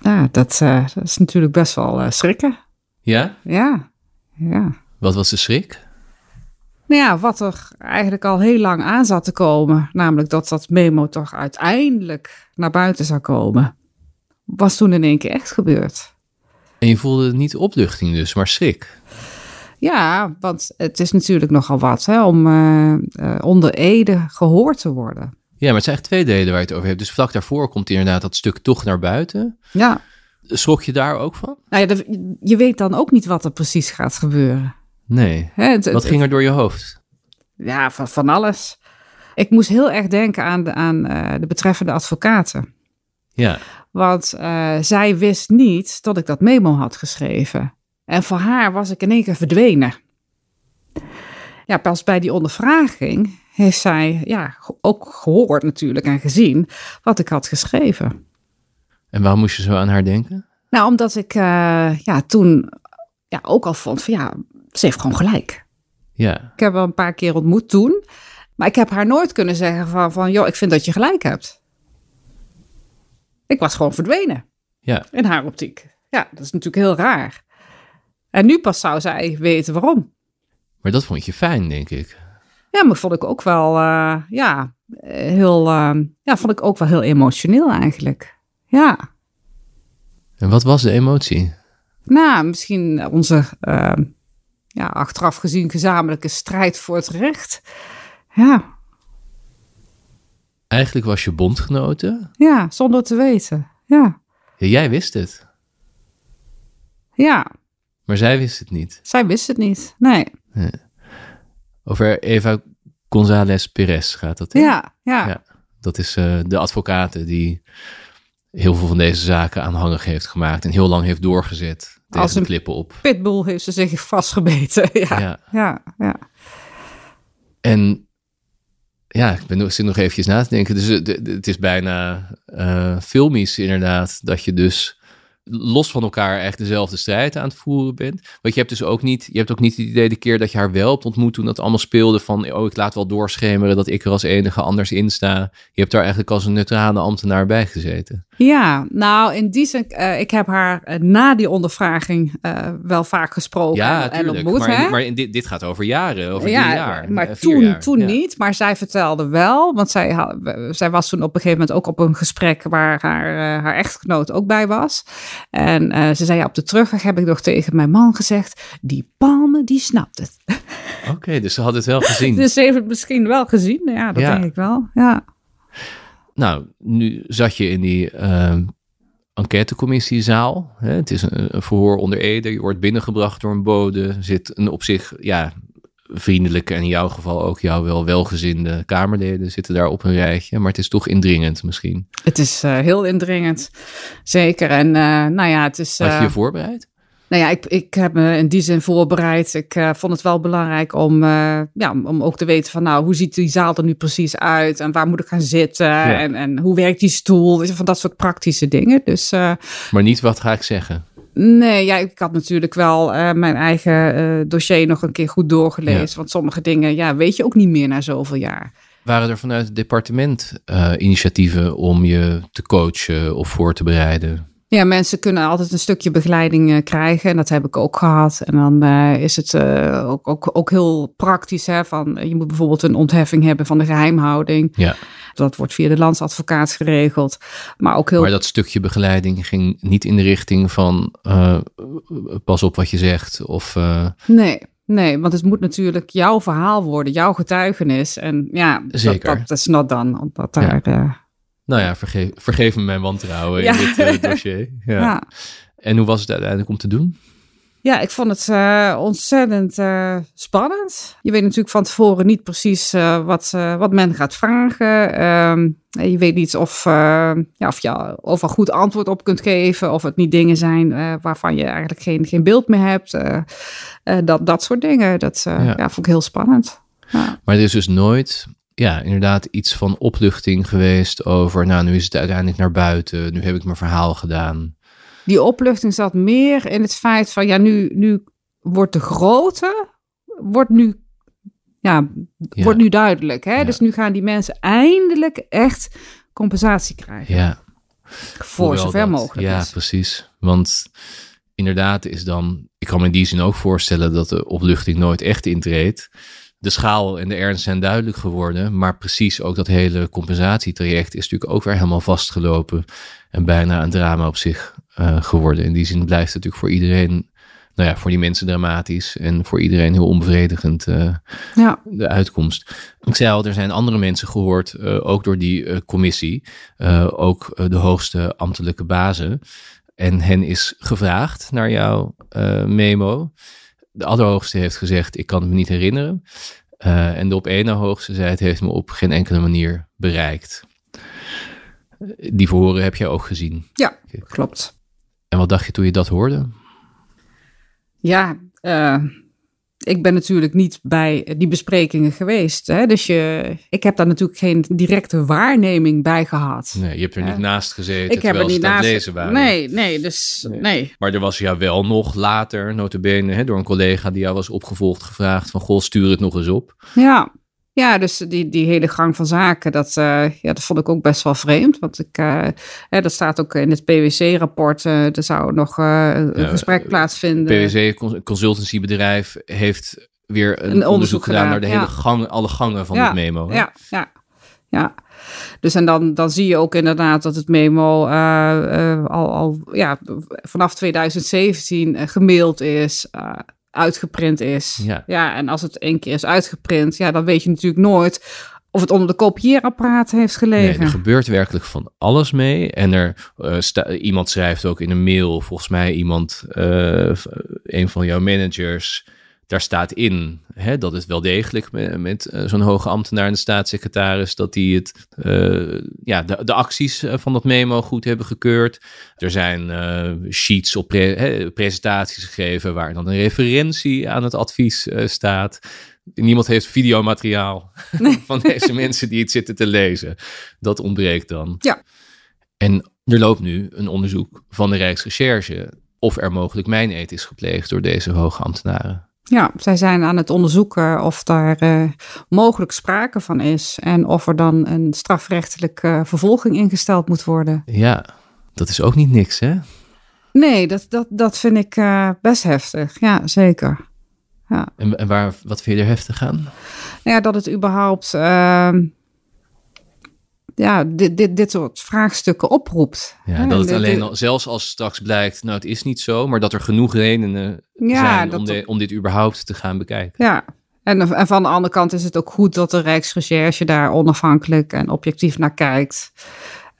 ja dat, uh, dat is natuurlijk best wel uh, schrikken. Ja? Ja, ja. Wat was de schrik? Nou ja, wat er eigenlijk al heel lang aan zat te komen, namelijk dat dat memo toch uiteindelijk naar buiten zou komen, was toen in één keer echt gebeurd. En je voelde niet opluchting dus, maar schrik. Ja, want het is natuurlijk nogal wat hè, om uh, uh, onder Ede gehoord te worden. Ja, maar het zijn echt twee delen waar je het over hebt. Dus vlak daarvoor komt inderdaad dat stuk toch naar buiten. Ja. Schrok je daar ook van? Nou ja, je weet dan ook niet wat er precies gaat gebeuren. Nee. Hè, het, wat ging er door je hoofd? Ja, van, van alles. Ik moest heel erg denken aan de, aan, uh, de betreffende advocaten. Ja. Want zij wist niet dat ik dat memo had geschreven. En voor haar was ik in één keer verdwenen. Ja, pas bij die ondervraging heeft zij ja, ook gehoord natuurlijk en gezien wat ik had geschreven. En waarom moest je zo aan haar denken? Nou, omdat ik uh, ja, toen ja, ook al vond van ja, ze heeft gewoon gelijk. Ja. Ik heb haar een paar keer ontmoet toen. Maar ik heb haar nooit kunnen zeggen van, van joh, ik vind dat je gelijk hebt. Ik was gewoon verdwenen. Ja. In haar optiek. Ja, dat is natuurlijk heel raar. En nu pas zou zij weten waarom. Maar dat vond je fijn, denk ik. Ja, maar vond ik ook wel, uh, ja, heel, uh, ja, vond ik ook wel heel emotioneel eigenlijk. Ja. En wat was de emotie? Nou, misschien onze, uh, ja, achteraf gezien gezamenlijke strijd voor het recht. Ja. Eigenlijk was je bondgenoten? Ja, zonder te weten. Ja. ja jij wist het. Ja. Maar zij wist het niet. Zij wist het niet, nee. Over Eva González Perez gaat dat. Ja, ja, ja. Dat is uh, de advocate die heel veel van deze zaken aanhangig heeft gemaakt en heel lang heeft doorgezet tegen Als de klippen op. pitbull heeft ze zich vastgebeten. ja, ja. ja, ja. En ja, ik ben, zit nog eventjes na te denken. Dus het, het is bijna uh, filmisch inderdaad dat je dus los van elkaar echt dezelfde strijd aan het voeren bent. Want je hebt dus ook niet, je hebt ook niet het idee de keer dat je haar wel hebt ontmoet toen dat allemaal speelde van, oh ik laat wel doorschemeren dat ik er als enige anders in sta. Je hebt daar eigenlijk als een neutrale ambtenaar bij gezeten. Ja, nou in die zin, uh, ik heb haar uh, na die ondervraging uh, wel vaak gesproken ja, en, ontmoet. Maar, hè? maar in dit, dit gaat over jaren, over ja, jaar. Maar toen, jaar. toen ja. niet, maar zij vertelde wel, want zij, had, zij was toen op een gegeven moment ook op een gesprek waar haar, haar echtgenoot ook bij was. En uh, ze zei, ja, op de terugweg heb ik nog tegen mijn man gezegd, die palmen, die snapt het. Oké, okay, dus ze had het wel gezien. dus ze heeft het misschien wel gezien, ja, dat ja. denk ik wel, ja. Nou, nu zat je in die uh, enquêtecomissiezaal. Hè? Het is een, een, verhoor onder Ede. Je wordt binnengebracht door een bode. Zit een op zich, ja, vriendelijke en in jouw geval ook jou wel welgezinde Kamerleden zitten daar op een rijtje. Maar het is toch indringend misschien. Het is uh, heel indringend, zeker. En uh, nou ja, het is... Had je je voorbereid? Nou ja, ik, ik heb me in die zin voorbereid. Ik vond het wel belangrijk om, ja, om ook te weten van, nou, hoe ziet die zaal er nu precies uit? En waar moet ik gaan zitten? Ja. En, en hoe werkt die stoel? Van dat soort praktische dingen. Dus, maar niet wat ga ik zeggen? Nee, ja, ik had natuurlijk wel mijn eigen dossier nog een keer goed doorgelezen. Ja. Want sommige dingen, ja, weet je ook niet meer na zoveel jaar. Waren er vanuit het departement initiatieven om je te coachen of voor te bereiden? Ja, mensen kunnen altijd een stukje begeleiding uh, krijgen. En dat heb ik ook gehad. En dan uh, is het uh, ook, ook, ook heel praktisch. Hè, van, je moet bijvoorbeeld een ontheffing hebben van de geheimhouding. Ja. Dat wordt via de landsadvocaat geregeld. Maar ook heel. Maar dat stukje begeleiding ging niet in de richting van pas op wat je zegt. Of, Nee. Nee, want het moet natuurlijk jouw verhaal worden, jouw getuigenis. En ja, Zeker. Dat, dat is not dan. Omdat daar. Ja. Nou ja, vergeef, vergeef me mijn wantrouwen ja. in dit uh, dossier. Ja. ja. En hoe was het uiteindelijk om te doen? Ja, ik vond het uh, ontzettend uh, spannend. Je weet natuurlijk van tevoren niet precies wat, wat men gaat vragen. Um, je weet niet of, ja, of je of een goed antwoord op kunt geven. Of het niet dingen zijn waarvan je eigenlijk geen, geen beeld meer hebt. dat, dat soort dingen. Dat ja. vond ik heel spannend. Maar er is dus nooit ja, inderdaad iets van opluchting geweest over, nou, nu is het uiteindelijk naar buiten, nu heb ik mijn verhaal gedaan. Die opluchting zat meer in het feit van, ja, nu, nu wordt de grootte, wordt nu, ja, ja. wordt nu duidelijk. Hè? Ja. Dus nu gaan die mensen eindelijk echt compensatie krijgen. Ja. Voor Hoewel zover dat, mogelijk Ja, is. precies. Want inderdaad is dan, ik kan me in die zin ook voorstellen dat de opluchting nooit echt intreedt. De schaal en de ernst zijn duidelijk geworden. Maar precies ook dat hele compensatietraject is natuurlijk ook weer helemaal vastgelopen. En bijna een drama op zich uh, geworden. In die zin blijft het natuurlijk voor iedereen, nou ja, voor die mensen dramatisch. En voor iedereen heel onbevredigend uh, ja. de uitkomst. Ik zei al, er zijn andere mensen gehoord, uh, ook door die commissie. ook de hoogste ambtelijke bazen. En hen is gevraagd naar jouw memo de allerhoogste heeft gezegd, ik kan het me niet herinneren. Uh, en de op één hoogste zei, het heeft me op geen enkele manier bereikt. Die verhoren heb jij ook gezien. Ja, klopt. En wat dacht je toen je dat hoorde? Ja, uh, ik ben natuurlijk niet bij die besprekingen geweest. Hè? Dus je, ik heb daar natuurlijk geen directe waarneming bij gehad. Nee, je hebt er niet naast gezeten ik heb er niet naast lezen waren. Nee, nee, dus nee. Maar er was jou wel nog later, notabene, hè, door een collega die jou was opgevolgd, gevraagd van, goh, stuur het nog eens op. Ja, ja, dus die, die hele gang van zaken, dat, uh, ja, dat vond ik ook best wel vreemd. Want ik, uh, hè, dat staat ook in het PwC-rapport. Uh, er zou nog een ja, gesprek plaatsvinden. PwC, consultancybedrijf, heeft weer een, een onderzoek, gedaan, naar de hele gang, alle gangen van ja, het memo. Ja, ja, ja. Dus en dan, dan zie je ook inderdaad dat het memo al, al ja, vanaf 2017 gemaild is uitgeprint is. Ja. ja, en als het één keer is uitgeprint, ja, dan weet je natuurlijk nooit of het onder de kopieerapparaat heeft gelegen. Nee, er gebeurt werkelijk van alles mee. En er uh, iemand schrijft ook in een mail, volgens mij iemand, uh, een van jouw managers, daar staat in hè, dat het wel degelijk met, met uh, zo'n hoge ambtenaar en de staatssecretaris, dat die het, uh, ja, de, de acties eh, van dat memo goed hebben gekeurd. Er zijn uh, sheets op pre hè, presentaties gegeven waar dan een referentie aan het advies staat. Niemand heeft videomateriaal nee. van deze mensen die het zitten te lezen. Dat ontbreekt dan. Ja. En er loopt nu een onderzoek van de Rijksrecherche of er mogelijk mijneet is gepleegd door deze hoge ambtenaren. Ja, zij zijn aan het onderzoeken of daar uh, mogelijk sprake van is en of er dan een strafrechtelijke vervolging ingesteld moet worden. Ja, dat is ook niet niks, hè? Nee, dat, dat, dat vind ik uh, best heftig. Ja, zeker. Ja. En, en waar, wat vind je er heftig aan? Nou ja, dat het überhaupt uh, ja, dit, dit, dit soort vraagstukken oproept. Ja, dat het alleen al, zelfs als straks blijkt, nou het is niet zo, maar dat er genoeg redenen zijn om, de, om dit überhaupt te gaan bekijken. Ja, en, en van de andere kant is het ook goed dat de Rijksrecherche daar onafhankelijk en objectief naar kijkt.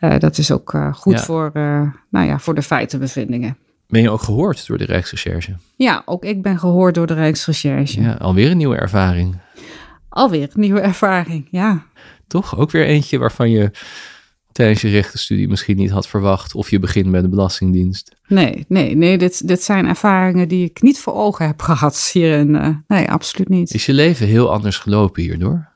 Uh, dat is ook uh, goed Voor, uh, nou ja, voor de feitenbevindingen. Ben je ook gehoord door de Rijksrecherche? Ja, ook ik ben gehoord door de Rijksrecherche. Ja, alweer een nieuwe ervaring. Alweer een nieuwe ervaring, ja. Toch? Ook weer eentje waarvan je tijdens je rechtenstudie misschien niet had verwacht. Of je begint met de Belastingdienst. Nee, nee, nee. Dit, dit zijn ervaringen die ik niet voor ogen heb gehad hierin. Uh, nee, absoluut niet. Is je leven heel anders gelopen hierdoor?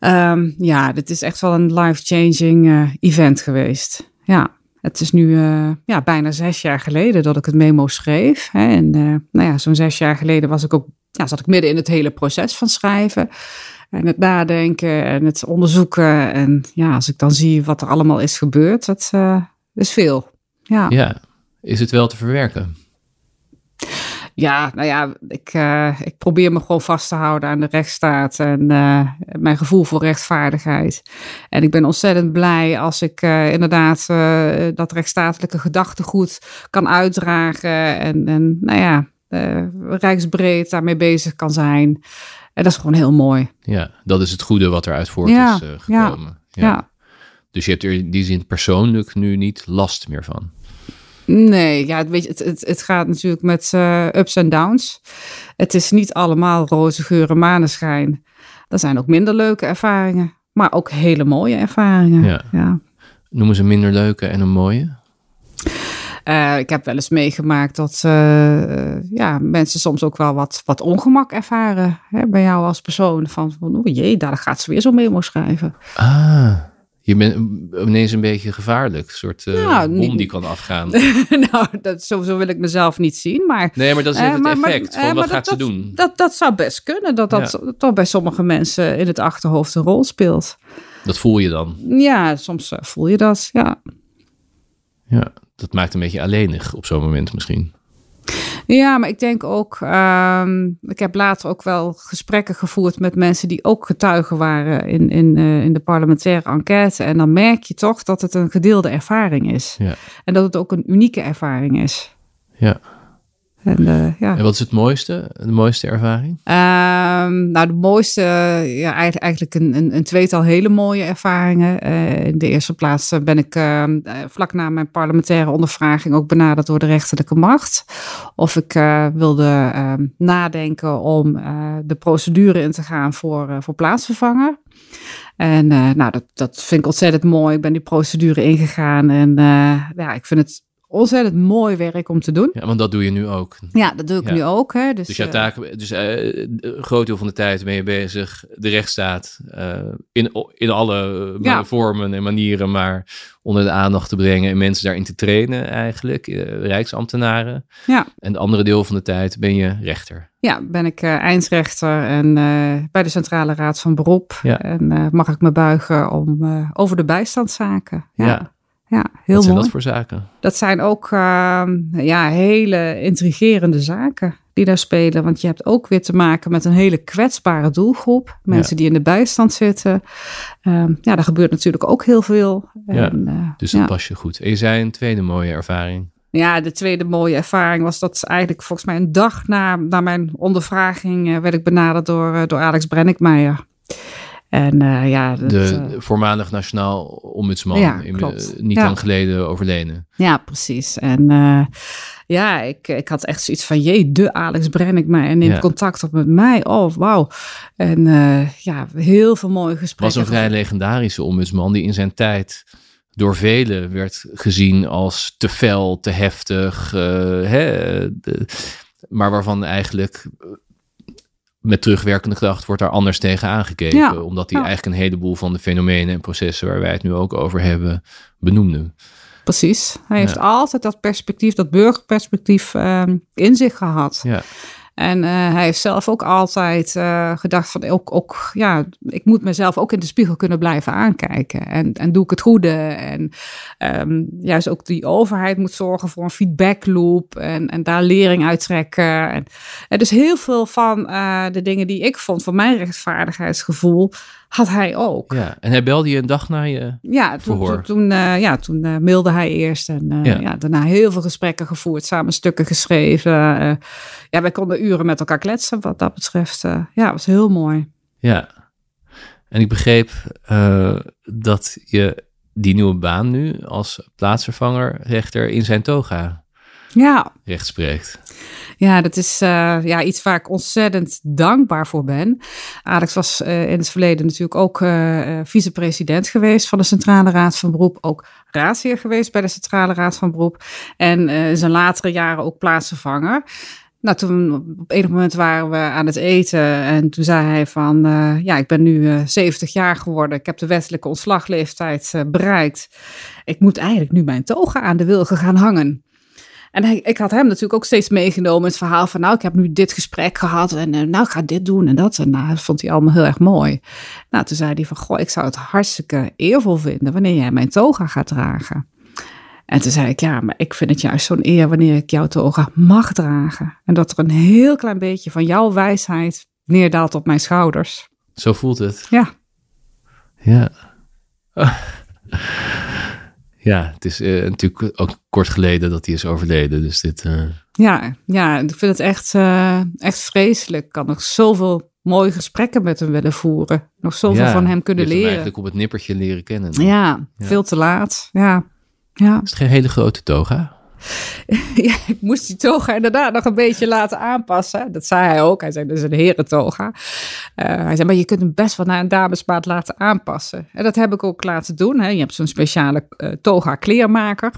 Um, ja, dit is echt wel een life-changing uh, event geweest. Ja. Het is nu uh, ja, bijna zes jaar geleden dat ik het memo schreef. Hè. En nou ja, zo'n zes jaar geleden was ik ook, ja, zat ik midden in het hele proces van schrijven. En het nadenken en het onderzoeken. En ja, als ik dan zie wat er allemaal is gebeurd, dat uh, is veel. Ja. ja, is het wel te verwerken? Ja, nou ja, ik, uh, ik probeer me gewoon vast te houden aan de rechtsstaat en uh, mijn gevoel voor rechtvaardigheid. En ik ben ontzettend blij als ik uh, inderdaad dat rechtsstatelijke gedachtegoed kan uitdragen en, en nou ja, rijksbreed daarmee bezig kan zijn. En dat is gewoon heel mooi. Ja, dat is het goede wat eruit voort is uh, gekomen. Ja, ja. Dus je hebt er in die zin persoonlijk nu niet last meer van? Nee, ja, weet je, het, het, het gaat natuurlijk met uh, ups en downs. Het is niet allemaal roze geuren maneschijn. Er zijn ook minder leuke ervaringen, maar ook hele mooie ervaringen. Ja. ja. Noemen ze minder leuke en een mooie? Uh, ik heb wel eens meegemaakt dat uh, ja, mensen soms ook wel wat, wat ongemak ervaren hè, bij jou als persoon. Van, van oh jee, daar gaat ze weer zo memo schrijven. Ah, je bent ineens een beetje gevaarlijk. Een soort uh, nou, bom die kan afgaan. nou, dat, zo, zo, wil ik mezelf niet zien. Maar, nee, maar dat is het effect maar, van wat gaat ze doen. Dat, dat zou best kunnen. Dat dat ja. toch bij sommige mensen in het achterhoofd een rol speelt. Dat voel je dan? Ja, soms voel je dat, ja. Ja, dat maakt een beetje alleenig op zo'n moment misschien. Ja, maar ik denk ook, ehm, ik heb later ook wel gesprekken gevoerd met mensen die ook getuigen waren in, in, uh, in de parlementaire enquête. En dan merk je toch dat het een gedeelde ervaring is. Ja. En dat het ook een unieke ervaring is. Ja. En, uh, ja. en wat is het mooiste, de mooiste ervaring? Um, nou, de mooiste, ja, eigenlijk, een, een, een, tweetal hele mooie ervaringen. Uh, in de eerste plaats ben ik uh, vlak na mijn parlementaire ondervraging ook benaderd door de rechterlijke macht. Of ik wilde ehm, nadenken om de procedure in te gaan voor, voor plaatsvervanger. En nou, dat, dat vind ik ontzettend mooi. Ik ben die procedure ingegaan en ja, ik vind het ontzettend mooi werk om te doen. Ja, want dat doe je nu ook. Ja, dat doe ik Ja. nu ook. Hè. Dus, Dus, jouw eh, dus eh, een groot deel van de tijd ben je bezig de rechtsstaat eh, in, in alle Ja. vormen en manieren maar onder de aandacht te brengen en mensen daarin te trainen eigenlijk, rijksambtenaren. Ja. En het andere deel van de tijd ben je rechter. ja, ben ik einsrechter en bij de Centrale Raad van Beroep. Ja. En mag ik me buigen om, over de bijstandszaken. Ja, Ja. heel Wat zijn mooi. dat voor zaken? Dat zijn ook ehm, ja, hele intrigerende zaken die daar spelen. Want je hebt ook weer te maken met een hele kwetsbare doelgroep. Mensen die in de bijstand zitten. Ehm, ja, daar gebeurt natuurlijk ook heel veel. Ja, En, eh, Dus dat ja. pas je goed. En je zei een tweede mooie ervaring. Ja, de tweede mooie ervaring was dat eigenlijk volgens mij een dag na, na mijn ondervraging eh, werd ik benaderd door, eh, door Alex Brennickmeijer. En eh, ja, dat, De eh, voormalig nationaal ombudsman, Ja, in- eh, niet Ja. lang geleden overleden. ja, precies. En ja, ik, ik had echt zoiets van, jee, de Alex Brennickmeijer neemt Ja. contact op met mij. Oh, wauw. En ja, heel veel mooie gesprekken. was een vrij legendarische ombudsman die in zijn tijd door velen werd gezien als te fel, te heftig, hè, de- maar waarvan eigenlijk met terugwerkende kracht wordt daar anders tegen aangekeken, Ja, omdat hij ja. eigenlijk een heleboel van de fenomenen en processen waar wij het nu ook over hebben, benoemde. Precies. Hij heeft altijd dat perspectief, dat burgerperspectief ehm, in zich gehad. Ja, En eh, hij heeft zelf ook altijd eh, gedacht van, ook, ook, ja, ik moet mezelf ook in de spiegel kunnen blijven aankijken. En, en doe ik het goede? En ehm, juist ook die overheid moet zorgen voor een feedbackloop en, en daar lering uittrekken. En, en dus heel veel van eh, de dingen die ik vond van mijn rechtvaardigheidsgevoel, had hij ook. ja. En hij belde je een dag na je... Ja, toen, Verhoor. toen, toen, ja, toen eh, mailde hij eerst en Ja. ja. daarna heel veel gesprekken gevoerd, samen stukken geschreven. ja, wij konden uren met elkaar kletsen wat dat betreft. eh, ja, was heel mooi. Ja. En ik begreep eh, dat je die nieuwe baan nu als plaatsvervanger rechter in zijn toga Ja, recht spreekt. ja dat is eh, ja, iets waar ik ontzettend dankbaar voor ben. Alex was in het verleden natuurlijk ook eh, vicepresident geweest van de Centrale Raad van Beroep. Ook raadsheer geweest bij de Centrale Raad van Beroep. En in zijn latere jaren ook plaatsvervanger. Nou, toen op enig moment waren we aan het eten en toen zei hij van, eh, ja, ik ben nu eh 70 jaar geworden. Ik heb de wettelijke ontslagleeftijd eh, bereikt. Ik moet eigenlijk nu mijn toga aan de wilgen gaan hangen. En ik had hem natuurlijk ook steeds meegenomen het verhaal van, nou, ik heb nu dit gesprek gehad en eh, nou, ik ga dit doen en dat. En nou, dat vond hij allemaal heel erg mooi. Nou, toen zei hij van, goh, ik zou het hartstikke eervol vinden wanneer jij mijn toga gaat dragen. En toen zei ik, ja, maar ik vind het juist zo'n eer wanneer ik jouw toga mag dragen. En dat er een heel klein beetje van jouw wijsheid neerdaalt op mijn schouders. Zo voelt het. Ja, Ja. Ja, het is eh, natuurlijk ook kort geleden dat hij is overleden. Dus dit. eh, ja, ja ik vind het echt, eh, echt vreselijk. Ik kan nog zoveel mooie gesprekken met hem willen voeren. Nog zoveel ja, van hem kunnen hebt hem leren. eigenlijk op het nippertje leren kennen. Ja, Ja. veel te laat. Ja. Ja. Is het geen hele grote toga? ja, ik moest die toga inderdaad nog een beetje laten aanpassen. Dat zei hij ook. Hij zei, dat is een herentoga. Eh, hij zei, maar je kunt hem best wel naar een damesmaat laten aanpassen. En dat heb ik ook laten doen. Hè. Je hebt zo'n speciale eh, toga kleermaker.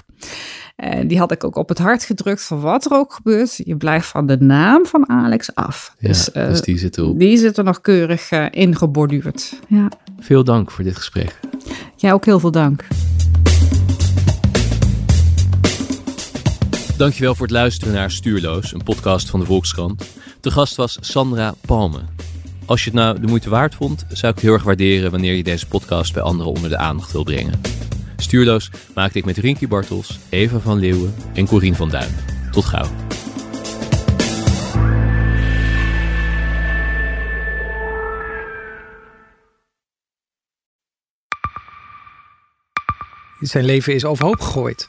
En die had ik ook op het hart gedrukt van wat er ook gebeurt. Je blijft van de naam van Alex af. Ja, dus, eh, dus die zit erop. die zit er nog keurig eh, ingeborduurd. Ja. Veel dank voor dit gesprek. Jij ook heel veel dank. Dankjewel voor het luisteren naar Stuurloos, een podcast van de Volkskrant. De gast was Sandra Palme. Als je het nou de moeite waard vond, zou ik het heel erg waarderen wanneer je deze podcast bij anderen onder de aandacht wil brengen. Stuurloos maakte ik met Rinky Bartels, Eva van Leeuwen en Corien van Duin. Tot gauw. Zijn leven is overhoop gegooid.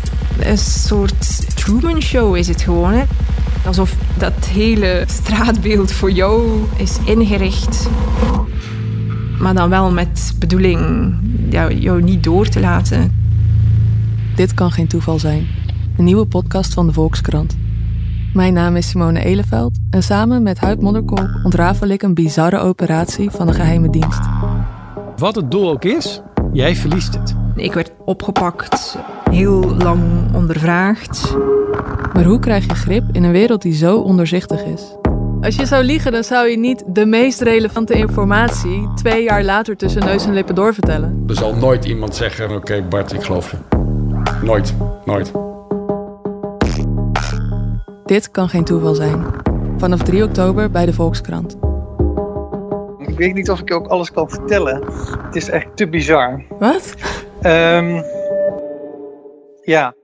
Een soort Truman Show is het gewoon. Hè? Alsof dat hele straatbeeld voor jou is ingericht. Maar dan wel met bedoeling jou, jou niet door te laten. Dit kan geen toeval zijn. Een nieuwe podcast van de Volkskrant. Mijn naam is Simone Eleveld en samen met Huid Modderkolk ontrafel ik een bizarre operatie van de geheime dienst. Wat het doel ook is, jij verliest het. Ik werd opgepakt, heel lang ondervraagd. Maar hoe krijg je grip in een wereld die zo onderzichtig is? Als je zou liegen, dan zou je niet de meest relevante informatie twee jaar later tussen neus en lippen doorvertellen. Er zal nooit iemand zeggen, oké Bart, ik geloof je. Nooit, nooit. Dit kan geen toeval zijn. Vanaf 3 oktober bij de Volkskrant. Ik weet niet of ik je ook alles kan vertellen. Het is echt te bizar. Wat? Ehm, ja,